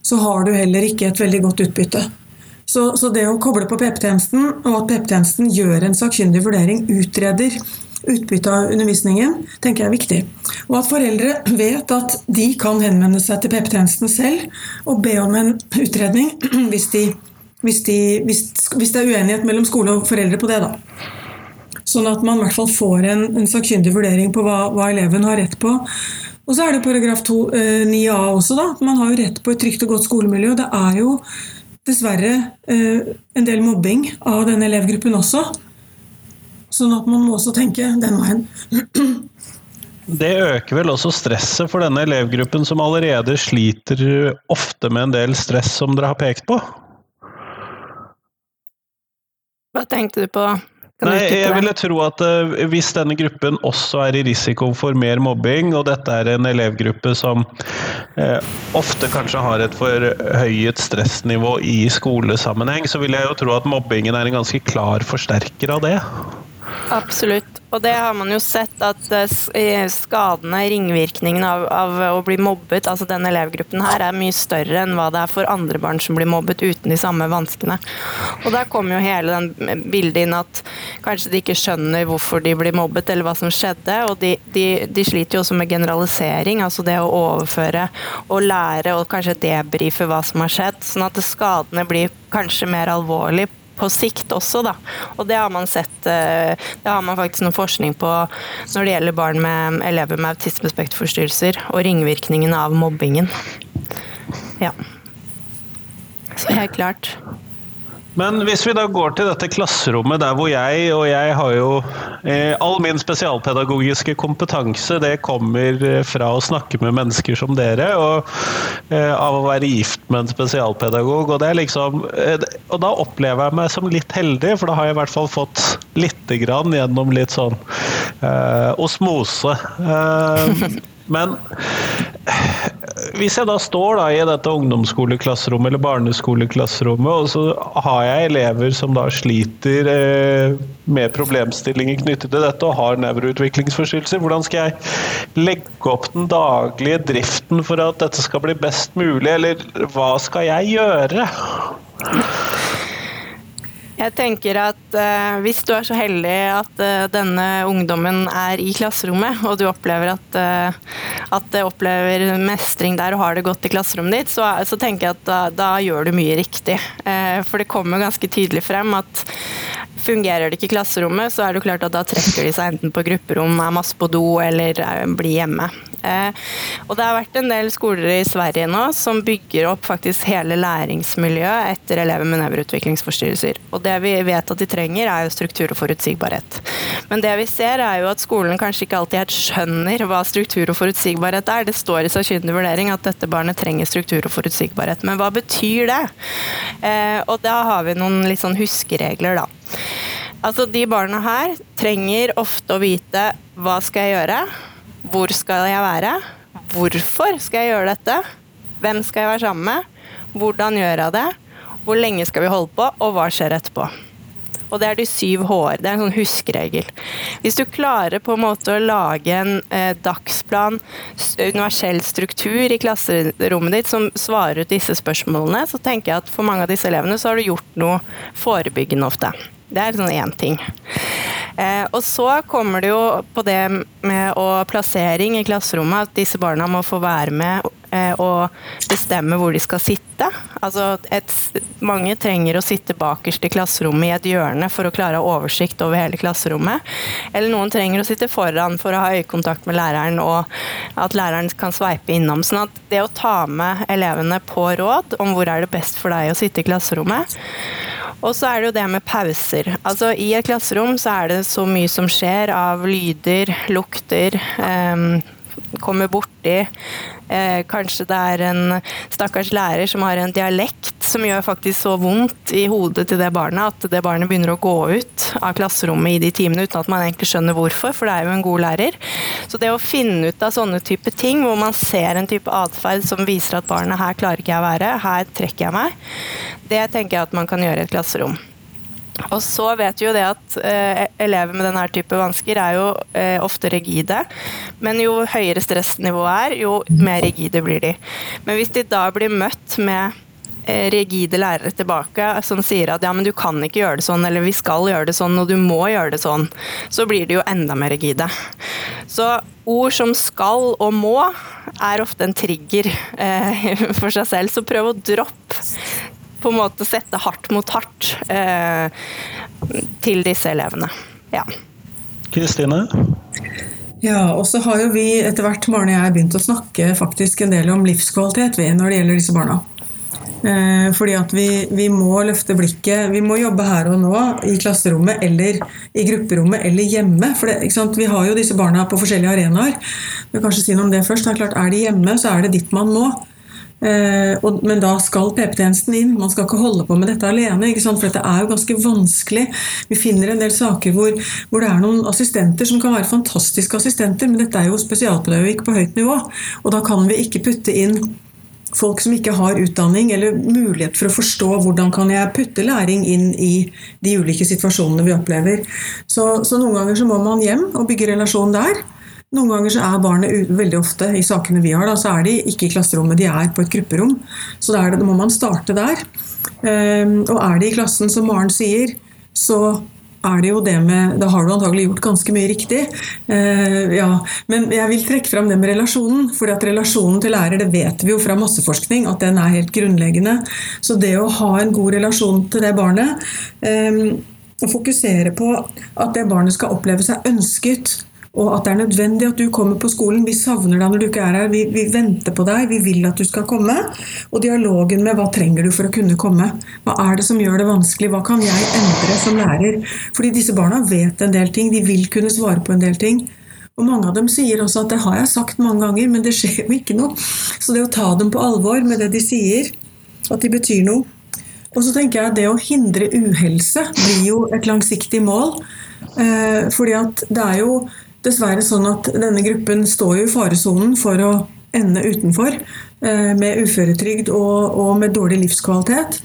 så har du heller ikke et veldig godt utbytte. Så, så det å koble på PP-tjenesten, og at PP-tjenesten gjør en sakkyndig vurdering, utreder utbytte av undervisningen, tenker jeg er viktig. Og at foreldre vet at de kan henvende seg til PP-tjenesten selv og be om en utredning hvis, de, hvis, de, hvis, hvis, det er uenighet mellom skole og foreldre på det. da. Sånn at man i hvert fall får en, en sakkyndig vurdering på hva, hva, eleven har rett på. Og så er det paragraf 2, eh, 9a også. da. Man har jo rett på et trygt og godt skolemiljø. Det er jo dessverre eh, en del mobbing av denne elevgruppen også. Sånn at man må også tenke den veien. Det øker vel også stresset for denne elevgruppen som allerede sliter ofte med en del stress, som dere har pekt på? Hva tenkte du på? Nei, jeg ville tro at uh, hvis denne gruppen også er i risiko for mer mobbing, og dette er en elevgruppe som uh, ofte kanskje har et forhøyet stressnivå i skolesammenheng, så vil jeg jo tro at mobbingen er en ganske klar forsterker av det. Absolutt. Og det har man jo sett at eh, skadene, ringvirkningene av, av, å bli mobbet, altså denne elevgruppen her, er mye større enn hva det er for andre barn som blir mobbet uten de samme vanskene. Og der kommer jo hele den bildet inn at kanskje de ikke skjønner hvorfor de blir mobbet eller hva som skjedde. Og de, de, de sliter jo også med generalisering, altså det å overføre og lære og kanskje debrife hva som har skjedd. Sånn at skadene blir kanskje mer alvorlig på sikt også, da. Og det har man sett eh, Det har man faktisk noe forskning på når det gjelder barn med elever med autismespekterforstyrrelser og ringvirkningene av mobbingen. Ja. Så helt klart. Men hvis vi da går til dette klasserommet der hvor jeg, og jeg har jo eh, All min spesialpedagogiske kompetanse det kommer eh, fra å snakke med mennesker som dere, og eh, av å være gift med en spesialpedagog. Og, det liksom, eh, og da opplever jeg meg som litt heldig, for da har jeg i hvert fall fått lite grann gjennom litt sånn eh, osmose. Men hvis jeg da står da i dette ungdomsskoleklasserommet eller barneskoleklasserommet, og så har jeg elever som da sliter eh, med problemstillinger knyttet til dette og har nevroutviklingsforstyrrelser, hvordan skal jeg legge opp den daglige driften for at dette skal bli best mulig, eller hva skal jeg gjøre? Jeg tenker at uh, hvis du er så heldig at uh, denne ungdommen er i klasserommet, og du opplever at, uh, at det opplever mestring der og har det godt i klasserommet ditt, så, så tenker jeg at da, da, gjør du mye riktig. for det kommer ganske tydelig frem at fungerer det ikke i klasserommet, så er det klart at da trekker de seg enten på grupperom, er masse på do eller blir hjemme. Eh, og det har vært en del skoler i Sverige nå som bygger opp faktisk hele læringsmiljøet etter elever med nevroutviklingsforstyrrelser. Og det vi vet at de trenger, er jo struktur og forutsigbarhet. Men det vi ser, er jo at skolen kanskje ikke alltid helt skjønner hva struktur og forutsigbarhet er. Det står i sakkyndig vurdering at dette barnet trenger struktur og forutsigbarhet. Men hva betyr det? Eh, og da har vi noen litt sånn huskeregler, da. Altså, De barna her trenger ofte å vite hva skal jeg gjøre, hvor skal jeg være? Hvorfor skal jeg gjøre dette? Hvem skal jeg være sammen med? Hvordan gjør jeg det? Hvor lenge skal vi holde på, og hva skjer etterpå? Og det er de syv H-er. Det er en sånn huskeregel. Hvis du klarer på en måte å lage en eh, dagsplan, universell struktur i klasserommet ditt som svarer ut disse spørsmålene, så tenker jeg at for mange av disse elevene så har du gjort noe forebyggende ofte. Det er sånn én ting. Eh, og så kommer det jo på det med å plassering i klasserommet, at disse barna må få være med og bestemme hvor de skal sitte. Altså et, mange trenger å sitte bakerst i klasserommet i et hjørne for å klare å ha oversikt over hele klasserommet. Eller noen trenger å sitte foran for å ha øyekontakt med læreren, og at læreren kan sveipe innom. sånn at det å ta med elevene på råd om hvor er det best for deg å sitte i klasserommet, og så er det jo det med pauser. Altså I et klasserom så er det så mye som skjer av lyder, lukter. Eh, kommer borti. Eh, kanskje det er en stakkars lærer som har en dialekt som gjør faktisk så vondt i hodet til det barnet at det barnet begynner å gå ut av klasserommet i de timene uten at man egentlig skjønner hvorfor, for det er jo en god lærer. Så det å finne ut av sånne type ting, hvor man ser en type atferd som viser at barnet her klarer ikke jeg å være, her trekker jeg meg, det tenker jeg at man kan gjøre i et klasserom. Og så vet vi jo det at eh, elever med denne type vansker er jo eh, ofte rigide. Men jo høyere stressnivået er, jo mer rigide blir de. Men hvis de da blir møtt med eh, rigide lærere tilbake som sier at ja, men du kan ikke gjøre det sånn, eller vi skal gjøre det sånn, og du må gjøre det sånn, så blir de jo enda mer rigide. Så ord som skal og må er ofte en trigger eh, for seg selv, så prøv å droppe på en måte sette hardt mot hardt eh, til disse elevene. Ja. Kristine? Ja, og så har jo vi etter hvert Maren og jeg begynt å snakke faktisk en del om livskvalitet vi, når det gjelder disse barna. Eh, fordi at vi, vi, må løfte blikket. Vi må jobbe her og nå i klasserommet eller i grupperommet eller hjemme. For det, Vi har jo disse barna på forskjellige arenaer. Vi kanskje si noe om det først. Det er klart, er de hjemme, så er det ditt man må. Eh, men da skal PP-tjenesten inn. Man skal ikke holde på med dette alene. For dette er jo ganske vanskelig. Vi finner en del saker hvor, hvor, det er noen assistenter som kan være fantastiske assistenter, men dette er jo spesialpedagogikk på høyt nivå. Og da kan vi ikke putte inn folk som ikke har utdanning eller mulighet for å forstå hvordan kan jeg putte læring inn i de ulike situasjonene vi opplever. Så, så noen ganger så må man hjem og bygge relasjon der. Noen ganger så er barnet veldig ofte i sakene vi har, da, så er de ikke i klasserommet, de er på et grupperom. Så da, det, da må man starte der. Um, og er de i klassen, som Maren sier, så er det jo det med Da har du antagelig gjort ganske mye riktig. Uh, ja. Men jeg vil trekke fram det med relasjonen. For relasjonen til lærer, det vet vi jo fra masseforskning, at den er helt grunnleggende. Så det å ha en god relasjon til det barnet, um, og fokusere på at det barnet skal oppleve seg ønsket og at det er nødvendig at du kommer på skolen. Vi savner deg når du ikke er her. Vi, vi, venter på deg. Vi vil at du skal komme. Og dialogen med hva trenger du for å kunne komme. Hva er det som gjør det vanskelig? Hva kan jeg endre som lærer? Fordi disse barna vet en del ting. De vil kunne svare på en del ting. Og mange av dem sier også at det har jeg sagt mange ganger, men det skjer jo ikke noe. Så det å ta dem på alvor med det de sier, at de betyr noe. Og så tenker jeg at det å hindre uhelse blir jo et langsiktig mål. Eh, fordi at det er jo dessverre sånn at denne gruppen står jo i faresonen for å ende utenfor eh, med uføretrygd og, og med dårlig livskvalitet.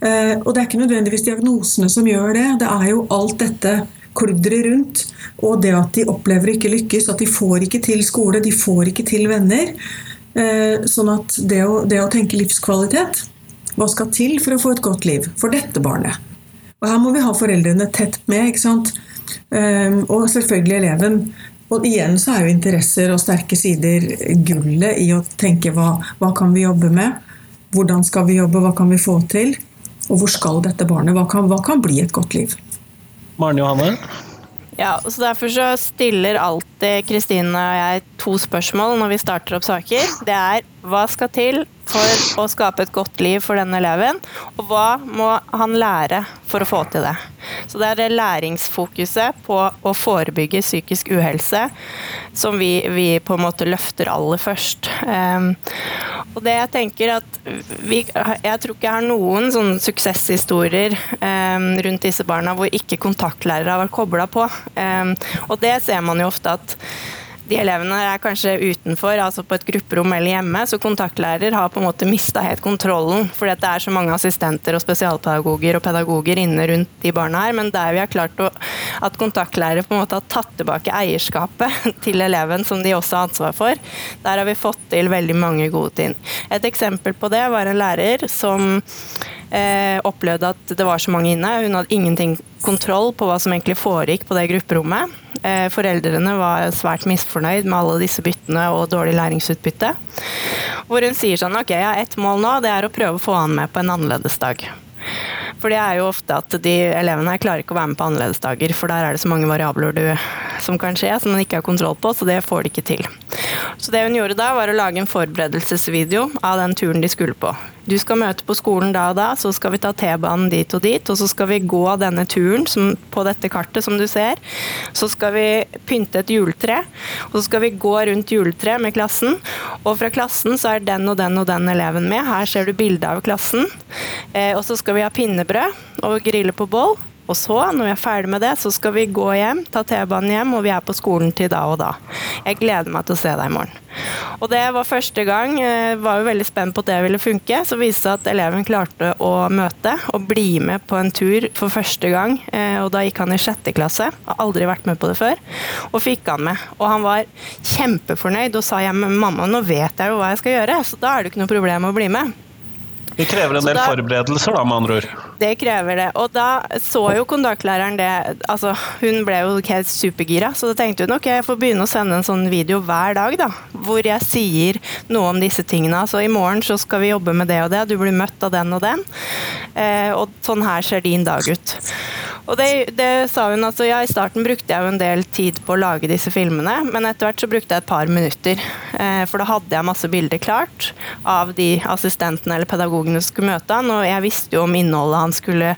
Eh, og det er ikke nødvendigvis diagnosene som gjør det, det er jo alt dette kludderet rundt. Og det at de opplever ikke lykkes, at de får ikke til skole, de får ikke til venner. Eh, sånn at det å, det å tenke livskvalitet Hva skal til for å få et godt liv for dette barnet? Og her må vi ha foreldrene tett med. ikke sant? Ehm, og selvfølgelig eleven. Og igjen så er jo interesser og sterke sider gullet i å tenke hva, hva kan vi jobbe med? Hvordan skal vi jobbe, hva kan vi få til? Og hvor skal dette barnet? Hva kan, hva kan bli et godt liv? Maren Johanne? Ja, så Derfor så stiller alltid Kristine og jeg to spørsmål når vi starter opp saker. Det er hva skal til for å skape et godt liv for denne eleven, og hva må han lære for å få til det. Så det er det læringsfokuset på å forebygge psykisk uhelse som vi, vi på en måte løfter aller først. Um, og det jeg tenker at vi, Jeg tror ikke jeg har noen sånne suksesshistorier um, rundt disse barna hvor ikke kontaktlærere har vært kobla på. Um, og det ser man jo ofte at de elevene er kanskje utenfor, altså på et grupperom eller hjemme, så kontaktlærer har på en måte mista helt kontrollen. Fordi det er så mange assistenter og spesialpedagoger og pedagoger inne rundt de barna her. Men der vi har klart å, at kontaktlærer på en måte har tatt tilbake eierskapet til eleven, som de også har ansvar for, der har vi fått til veldig mange gode ting. Et eksempel på det var en lærer som Eh, opplevde at det var så mange inne. Hun hadde ingenting kontroll på hva som egentlig foregikk på det grupperommet. Eh, foreldrene var svært misfornøyd med alle disse byttene og dårlig læringsutbytte. Hvor hun sier sånn Ok, jeg har ett mål nå, det er å prøve å få han med på en annerledes dag. For det er jo ofte at de elevene her klarer ikke å være med på annerledesdager, for der er det så mange variabler du, som kan skje som man ikke har kontroll på, så det får de ikke til. Så det hun gjorde da, var å lage en forberedelsesvideo av den turen de skulle på. Du skal møte på skolen da og da, så skal vi ta T-banen dit og dit, og så skal vi gå denne turen som, på dette kartet som du ser. Så skal vi pynte et juletre, og så skal vi gå rundt juletreet med klassen. Og fra klassen så er den og den og den eleven med. Her ser du bilde av klassen. Eh, og så skal vi ha pinnebrød og grille på boll. Og så, når vi er ferdig med det, så skal vi gå hjem, ta T-banen hjem, og vi er på skolen til da og da. Jeg gleder meg til å se deg i morgen. Og det var første gang. Jeg var jo veldig spent på at det ville funke. Så viste det at eleven klarte å møte og bli med på en tur for første gang. Eh, og da gikk han i sjette klasse. Har aldri vært med på det før. Og fikk han med. Og han var kjempefornøyd og sa ja, men mamma, nå vet jeg jo hva jeg skal gjøre, så da er det ikke noe problem å bli med. Det krever en del da, forberedelser, da, med andre ord. Det krever det. Og da så jo kontaktlæreren det Altså, hun ble jo helt supergira, så da tenkte hun ok, jeg får begynne å sende en sånn video hver dag, da. Hvor jeg sier noe om disse tingene. Altså i morgen så skal vi jobbe med det og det, du blir møtt av den og den. Eh, og sånn her ser din dag ut. Og det, det, sa hun altså, ja, I starten brukte jeg jo en del tid på å lage disse filmene, men etter hvert så brukte jeg et par minutter. Eh, for da hadde jeg masse bilder klart av de assistentene eller pedagogene som skulle møte han, og jeg visste jo om innholdet han skulle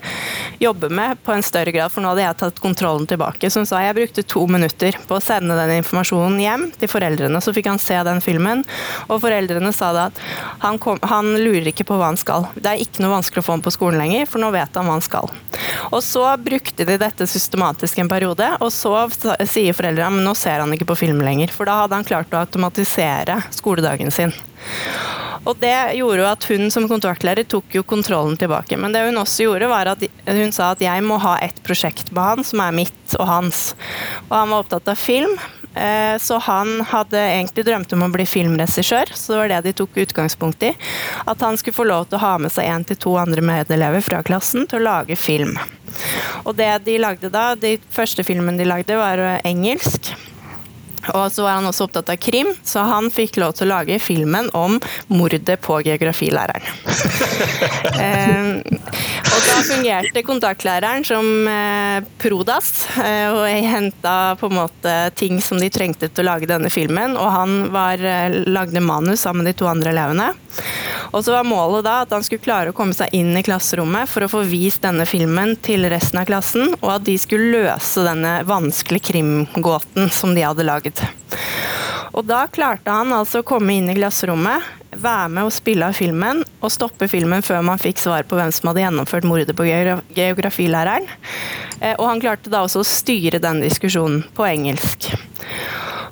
jobbe med på en større grad, for nå hadde jeg tatt kontrollen tilbake. Så hun sa jeg brukte to minutter på å sende den informasjonen hjem til foreldrene, så fikk han se den filmen, og foreldrene sa da at han, kom, han lurer ikke på hva han skal. Det er ikke noe vanskelig å få ham på skolen lenger, for nå vet han hva han skal. Og så brukte de dette systematisk en periode, og så sier foreldrene men nå ser han ikke på film lenger. For da hadde han klart å automatisere skoledagen sin. Og det gjorde jo at hun som kontaktlærer tok jo kontrollen tilbake. Men det hun også gjorde, var at hun sa at jeg må ha et prosjekt på han som er mitt og hans. Og han var opptatt av film, Eh, så han hadde egentlig drømt om å bli filmregissør, så det var det de tok utgangspunkt i. At han skulle få lov til å ha med seg én til to andre medelever fra klassen til å lage film. Og det de lagde da, de første filmen de lagde, var engelsk. Og så var han også opptatt av krim, så han fikk lov til å lage filmen om mordet på geografilæreren. eh, og da fungerte kontaktlæreren som eh, Prodas, eh, og jeg henta på en måte ting som de trengte til å lage denne filmen, og han var, eh, lagde manus sammen med de to andre elevene. Og så var målet da at han skulle klare å komme seg inn i klasserommet for å få vist denne filmen til resten av klassen, og at de skulle løse denne vanskelige krimgåten som de hadde laget. Og da klarte han altså å komme inn i klasserommet, være med og spille av filmen og stoppe filmen før man fikk svar på hvem som hadde gjennomført mordet på geografilæreren. Eh, og han klarte da også å styre den diskusjonen på engelsk.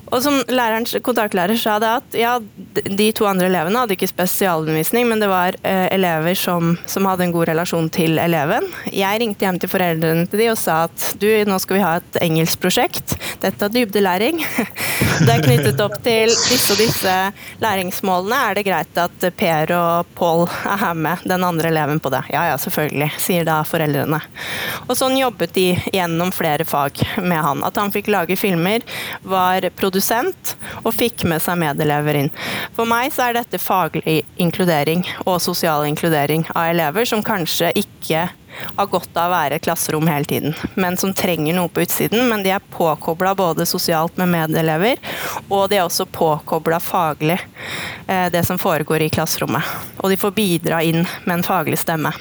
Og som lærerens kontaktlærer sa det at ja, de to andre elevene hadde ikke spesialundervisning, men det var eh, elever som, som, hadde en god relasjon til eleven. Jeg ringte hjem til foreldrene til de og sa at du, nå skal vi ha et engelskprosjekt. Dette er dybdelæring. Det er knyttet opp til disse og disse læringsmålene. Er det greit at Per og Pål er med den andre eleven på det? Ja ja, selvfølgelig, sier da foreldrene. Og sånn jobbet de gjennom flere fag med han. At han fikk lage filmer, var produsert produsent og fikk med seg medelever inn. For meg så er dette faglig inkludering og sosial inkludering av elever som kanskje ikke har godt av å være i klasserom hele tiden, men som trenger noe på utsiden. Men de er påkobla både sosialt med medelever, og de er også påkobla faglig eh, det som foregår i klasserommet. Og de får bidra inn med en faglig stemme.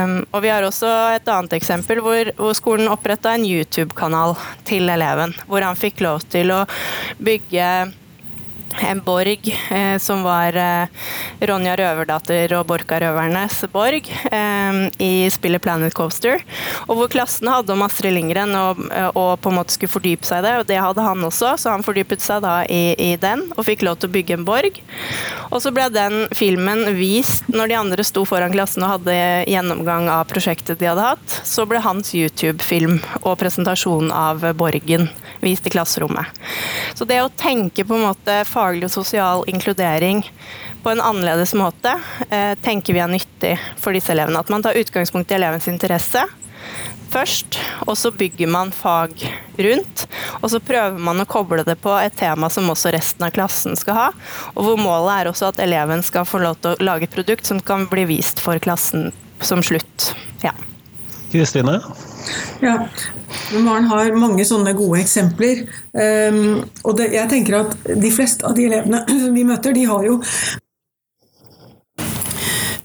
Um, og vi har også et annet eksempel hvor, hvor skolen oppretta en YouTube-kanal til eleven. Hvor han fikk lov til å bygge en borg eh, som var eh, Ronja Røverdatter og Borka-røvernes borg eh, i spillet Planet Coaster. Og hvor klassen hadde om Astrid Lindgren og, eh, og, på en måte skulle fordype seg i det. Og det hadde han også, så han fordypet seg da i, i, den og fikk lov til å bygge en borg. Og så ble den filmen vist når de andre sto foran klassen og hadde gjennomgang av prosjektet de hadde hatt. Så ble hans YouTube-film og presentasjon av borgen vist i klasserommet. Så det å tenke på en måte faglig og sosial inkludering på en annerledes måte, eh, tenker vi er nyttig for disse elevene. At man tar utgangspunkt i elevens interesse først, og så bygger man fag rundt. Og så prøver man å koble det på et tema som også resten av klassen skal ha. Og hvor målet er også at eleven skal få lov til å lage et produkt som kan bli vist for klassen som slutt. Ja. Kristine? Ja, Maren har mange sånne gode eksempler. Um, og det, jeg tenker at de fleste av de elevene vi møter, de har jo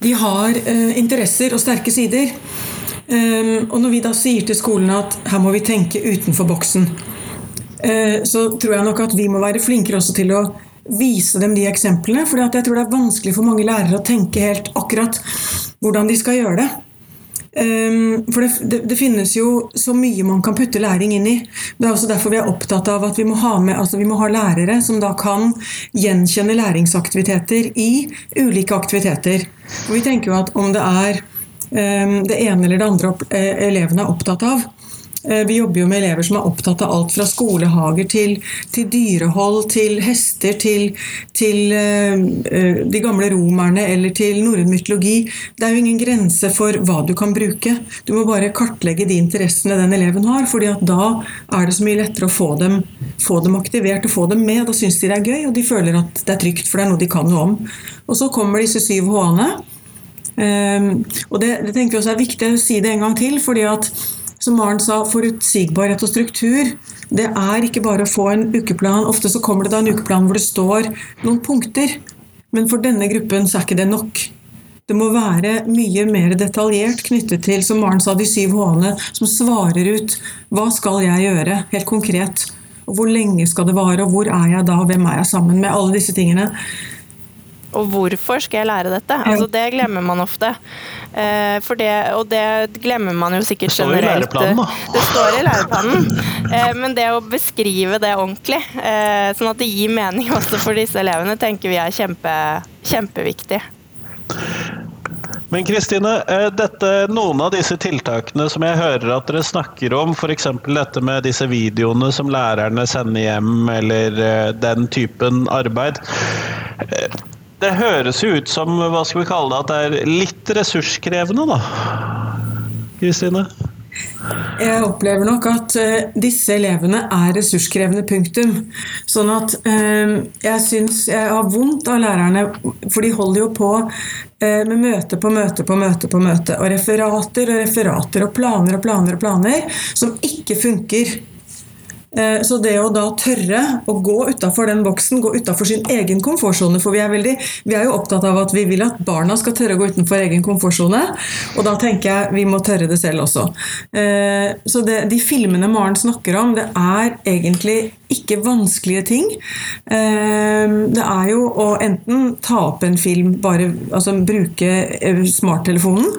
De har uh, interesser og sterke sider. Um, og når vi da sier til skolen at her må vi tenke utenfor boksen, uh, så tror jeg nok at vi må være flinkere også til å vise dem de eksemplene. For jeg tror det er vanskelig for mange lærere å tenke helt akkurat hvordan de skal gjøre det. Um, for det, det, det, finnes jo så mye man kan putte læring inn i. Det er også derfor vi er opptatt av at vi må ha, med, altså vi må ha lærere som da kan gjenkjenne læringsaktiviteter i ulike aktiviteter. Og vi tenker jo at om det er um, det ene eller det andre eh, elevene er opptatt av, vi jobber jo med elever som er opptatt av alt fra skolehager til, til dyrehold, til hester, til, til uh, de gamle romerne eller til norrøn mytologi. Det er jo ingen grense for hva du kan bruke. Du må bare kartlegge de interessene den eleven har, fordi at da er det så mye lettere å få dem, få dem aktivert og få dem med. Da syns de det er gøy, og de føler at det er trygt, for det er noe de kan noe om. Og så kommer disse syv H-ene. Um, og det, det tenker vi også er viktig å si det en gang til, fordi at som Maren sa, forutsigbarhet og struktur. Det er ikke bare å få en ukeplan. Ofte så kommer det da en ukeplan hvor det står noen punkter. Men for denne gruppen så er ikke det nok. Det må være mye mer detaljert knyttet til, som Maren sa, de syv H-ene, som svarer ut hva skal jeg gjøre, helt konkret. Og hvor lenge skal det vare, og hvor er jeg da, hvem er jeg sammen med? Alle disse tingene. Og hvorfor skal jeg lære dette? Altså, det glemmer man ofte. Eh, det, og det glemmer man jo sikkert generelt. Det står i læreplanen, da. Det står i læreplanen. Eh, men det å beskrive det ordentlig, eh, sånn at det gir mening også for disse elevene, tenker vi er kjempe, kjempeviktig. Men Kristine, noen av disse tiltakene som jeg hører at dere snakker om, f.eks. dette med disse videoene som lærerne sender hjem, eller den typen arbeid det høres jo ut som hva skal vi kalle det, at det er litt ressurskrevende, da. Kristine? Jeg opplever nok at uh, disse elevene er ressurskrevende, punktum. Sånn at uh, jeg syns jeg har vondt av lærerne, for de holder jo på uh, med møte på møte på møte på møte, og referater og referater og planer og planer og planer som ikke funker. Eh, så det å da tørre å gå utafor den boksen, gå utafor sin egen komfortsone For vi er, veldig, vi er, jo opptatt av at vi vil at barna skal tørre å gå utenfor egen komfortsone. Og da tenker jeg vi må tørre det selv også. Eh, så det, de filmene Maren snakker om, det er egentlig ikke vanskelige ting. Eh, det er jo å enten ta opp en film, bare altså bruke eh, smarttelefonen,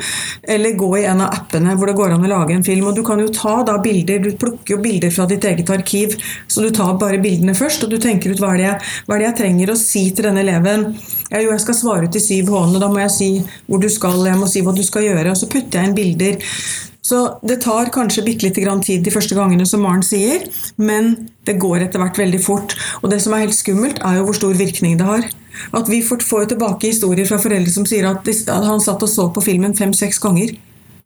eller gå i en av appene hvor det går an å lage en film. Og du kan jo ta da bilder, du plukker jo bilder fra ditt eget arkiv, så du tar bare bildene først, og du tenker ut hva er det jeg, er det jeg trenger å si til denne eleven. Ja, jo, jeg skal svare ut i syv hånd, og da må jeg si hvor du skal, jeg må si hva du skal gjøre, og så putter jeg inn bilder. Så det tar kanskje bitte lite grann tid de første gangene, som Maren sier, men det går etter hvert veldig fort. Og det som er helt skummelt, er jo hvor stor virkning det har. At Vi får tilbake historier fra foreldre som sier at han satt og så på filmen fem-seks ganger.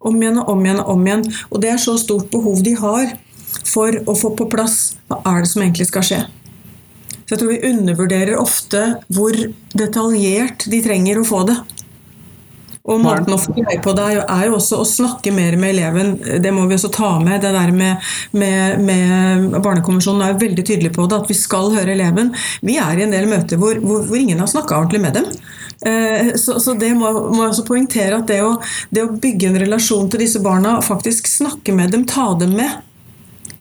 Om igjen og om igjen og om igjen. Og det er så stort behov de har for å få på plass hva er det som egentlig skal skje. Så jeg tror vi undervurderer ofte hvor detaljert de trenger å få det. Og måten å få greie på det er jo også å snakke mer med eleven. Det må vi også ta med. Det der med, med, med Barnekonvensjonen er jo veldig tydelig på det, at vi skal høre eleven. Vi er i en del møter hvor, hvor, hvor ingen har snakka ordentlig med dem. Eh, så, så, det må, må jeg også poengtere at det å, det å bygge en relasjon til disse barna, faktisk snakke med dem, ta dem med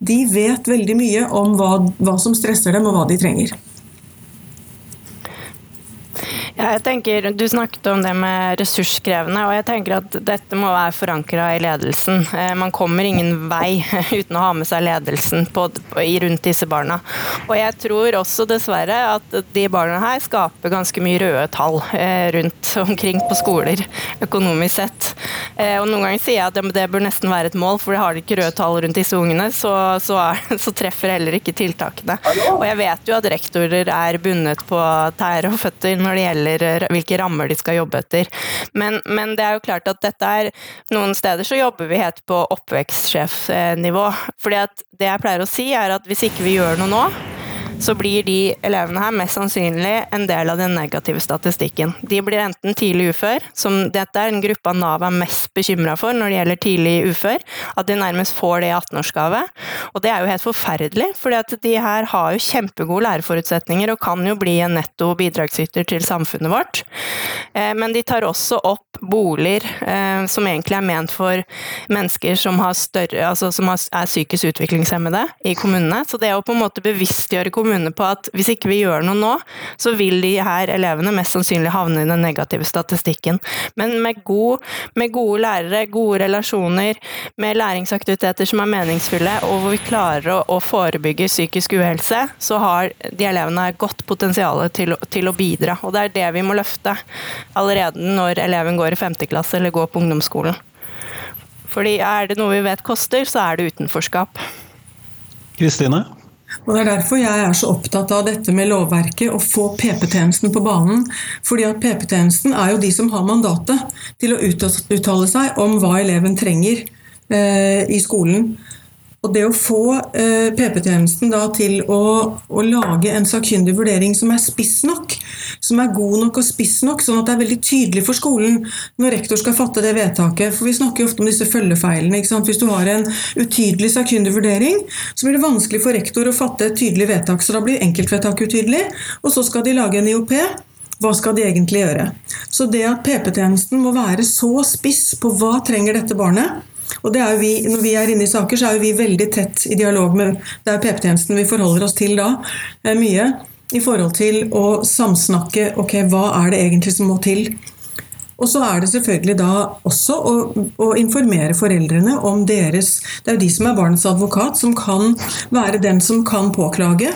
De vet veldig mye om hva, hva som stresser dem, og hva de trenger. Jeg tenker, Du snakket om det med ressurskrevende, og jeg tenker at dette må være forankra i ledelsen. Eh, man kommer ingen vei uten å ha med seg ledelsen på, på, rundt disse barna. Og jeg tror også dessverre at de barna her skaper ganske mye røde tall eh, rundt omkring på skoler, økonomisk sett. Eh, og Noen ganger sier jeg at det bør nesten være et mål, for har de ikke røde tall rundt disse ungene, så, så, er, så treffer heller ikke tiltakene. Og jeg vet jo at rektorer er bundet på tær og føtter når det gjelder gjelder eh, hvilke rammer de skal jobbe etter. Men, men, det er jo klart at dette er Noen steder så jobber vi helt på oppvekstsjefnivå. fordi at det jeg pleier å si, er at hvis ikke vi gjør noe nå, så blir de elevene her mest sannsynlig en del av den negative statistikken. De blir enten tidlig ufør, som dette er en gruppe Nav er mest bekymra for når det gjelder tidlig ufør, at de nærmest får det i 18-årsgave. Og det er jo helt forferdelig, for de her har jo kjempegode læreforutsetninger og kan jo bli en netto bidragsyter til samfunnet vårt. Eh, men de tar også opp boliger eh, som egentlig er ment for mennesker som, større, altså som er psykisk utviklingshemmede i kommunene. Så det å på en måte bevisstgjøre kommunene kommunene på at hvis ikke vi gjør noe nå, så vil de her elevene mest sannsynlig havne i den negative statistikken. Men med, god, med gode lærere, gode relasjoner, med læringsaktiviteter som er meningsfulle, og hvor vi klarer å, å forebygge psykisk uhelse, så har de elevene godt potensial til, til, å bidra. Og det er det vi må løfte allerede når eleven går i femte klasse eller går på ungdomsskolen. Fordi er det noe vi vet koster, så er det utenforskap. Kristine? Og Det er derfor jeg er så opptatt av dette med lovverket, å få PP-tjenesten på banen. Fordi at PP-tjenesten er jo de som har mandatet til å uttale seg om hva eleven trenger eh, i skolen. Og det å få eh, PP-tjenesten til å, å, lage en sakkyndig vurdering som er spiss nok, som er god nok og spiss nok, sånn at det er veldig tydelig for skolen når rektor skal fatte det vedtaket. For vi snakker jo ofte om disse følgefeilene. Hvis du har en utydelig sakkyndig vurdering, så blir det vanskelig for rektor å fatte et tydelig vedtak. Så da blir enkeltvedtaket utydelig, og så skal de lage en IOP. Hva skal de egentlig gjøre? Så det at PP-tjenesten må være så spiss på hva trenger dette barnet, og det er jo vi, Når vi er inne i saker, så er jo vi veldig tett i dialog med Det er PP-tjenesten vi forholder oss til da, eh, mye. I forhold til å samsnakke ok, hva er det egentlig som må til. Og så er det selvfølgelig da også å, å, informere foreldrene om deres Det er jo de som er barnets advokat, som kan være den som kan påklage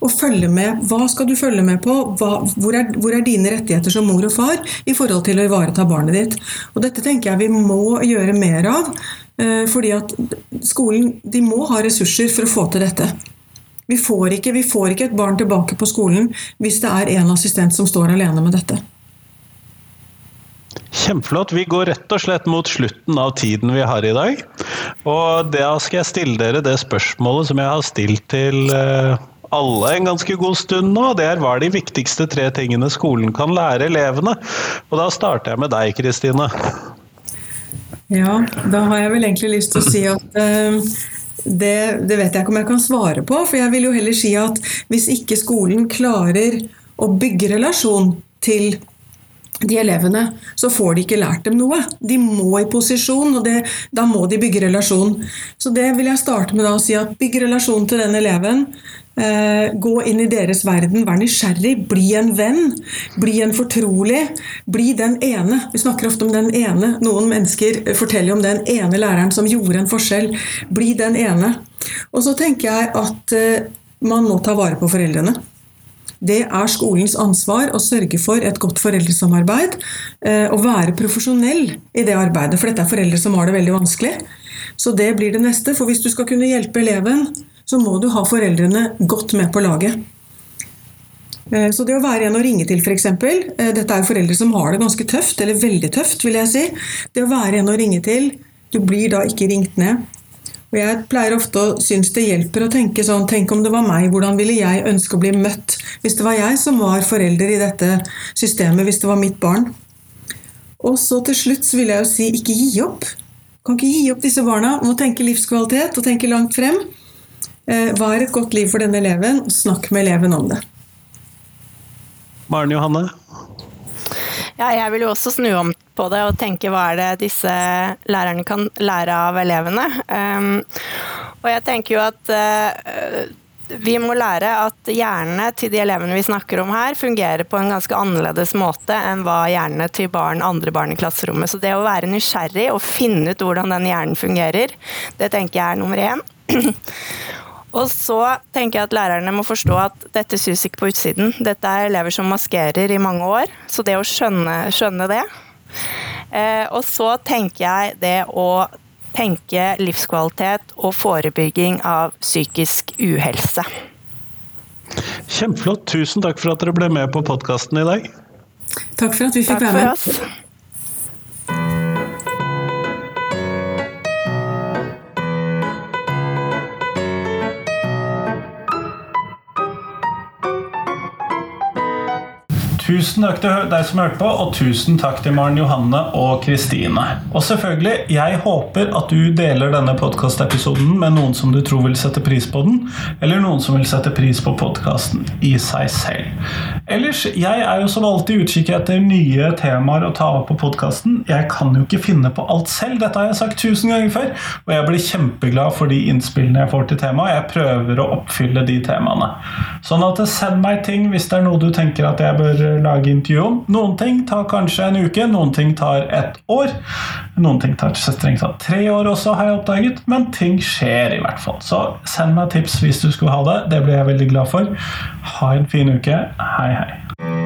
og følge med. Hva skal du følge med på? Hva, hvor, er, hvor, er, dine rettigheter som mor og far i forhold til å ivareta barnet ditt? Og Dette tenker jeg vi må gjøre mer av. Eh, fordi at skolen de må ha ressurser for å få til dette. Vi får, ikke, vi får ikke et barn tilbake på skolen hvis det er en assistent som står alene med dette. Kjempeflott. Vi går rett og slett mot slutten av tiden vi har i dag. Og da skal jeg stille dere det spørsmålet som jeg har stilt til uh, alle en ganske god stund nå. Det er hva er de viktigste tre tingene skolen kan lære elevene? Og da starter jeg med deg, Kristine. Ja, da har jeg vel egentlig lyst til å si at eh, det, det, vet jeg ikke om jeg kan svare på. For jeg vil jo heller si at hvis ikke skolen klarer å bygge relasjon til de elevene, så får de ikke lært dem noe. De må i posisjon, og det, da må de bygge relasjon. Så det vil jeg starte med da å si at bygg relasjon til den eleven. Eh, gå inn i deres verden, vær nysgjerrig, bli en venn. Bli en fortrolig. Bli den ene. Vi snakker ofte om den ene. Noen mennesker forteller om den ene læreren som gjorde en forskjell. Bli den ene. Og så tenker jeg at eh, man må ta vare på foreldrene. Det er skolens ansvar å sørge for et godt foreldresamarbeid. Eh, og være profesjonell i det arbeidet, for dette er foreldre som har det veldig vanskelig. Så det blir det neste. For hvis du skal kunne hjelpe eleven, så må du ha foreldrene godt med på laget. Eh, så det å være en å ringe til, f.eks. Eh, dette er foreldre som har det ganske tøft, eller veldig tøft, vil jeg si. Det å være en å ringe til, du blir da ikke ringt ned. Og Jeg pleier ofte å synes det hjelper å tenke sånn Tenk om det var meg, hvordan ville jeg ønske å bli møtt hvis det var jeg som var forelder i dette systemet, hvis det var mitt barn? Og så til slutt så vil jeg jo si ikke gi opp. Kan ikke gi opp disse barna. Må tenke livskvalitet og tenke langt frem. Eh, hva er et godt liv for denne eleven? Snakk med eleven om det. Maren Johanne? Ja, jeg vil jo også snu om på det og tenke hva er det disse lærerne kan lære av elevene. Um, og jeg tenker jo at uh, vi må lære at hjernene til de elevene vi snakker om her, fungerer på en ganske annerledes måte enn hva hjernene til barn, andre barn i klasserommet. Så det å være nysgjerrig og finne ut hvordan den hjernen fungerer, det tenker jeg er nummer én. Og så tenker jeg at lærerne må forstå at dette sus ikke på utsiden. Dette er elever som maskerer i mange år, så det å skjønne, skjønne det. Eh, og så tenker jeg det å tenke livskvalitet og forebygging av psykisk uhelse. Kjempeflott. Tusen takk for at dere ble med på podkasten i dag. Takk for at vi fikk Takk være for oss. Tusen takk til deg som hørte på, og tusen takk til Maren Johanne og Kristine. Og selvfølgelig, jeg håper at du deler denne podkastepisoden med noen som du tror vil sette pris på den, eller noen som vil sette pris på podkasten i seg selv. Ellers, jeg er jo som alltid utkikk etter nye temaer å ta opp på podkasten. Jeg kan jo ikke finne på alt selv, dette har jeg sagt tusen ganger før, og jeg blir kjempeglad for de innspillene jeg får til temaet. Jeg prøver å oppfylle de temaene. Sånn at send meg ting hvis det er noe du tenker at jeg bør lage intervju om. Noen ting tar kanskje en uke, noen ting tar et år. Noen ting tar strengt tatt tre år også, har jeg oppdaget, men ting skjer i hvert fall. Så send meg tips hvis du skulle ha det. Det blir jeg veldig glad for. Ha en fin uke. Hei, hei.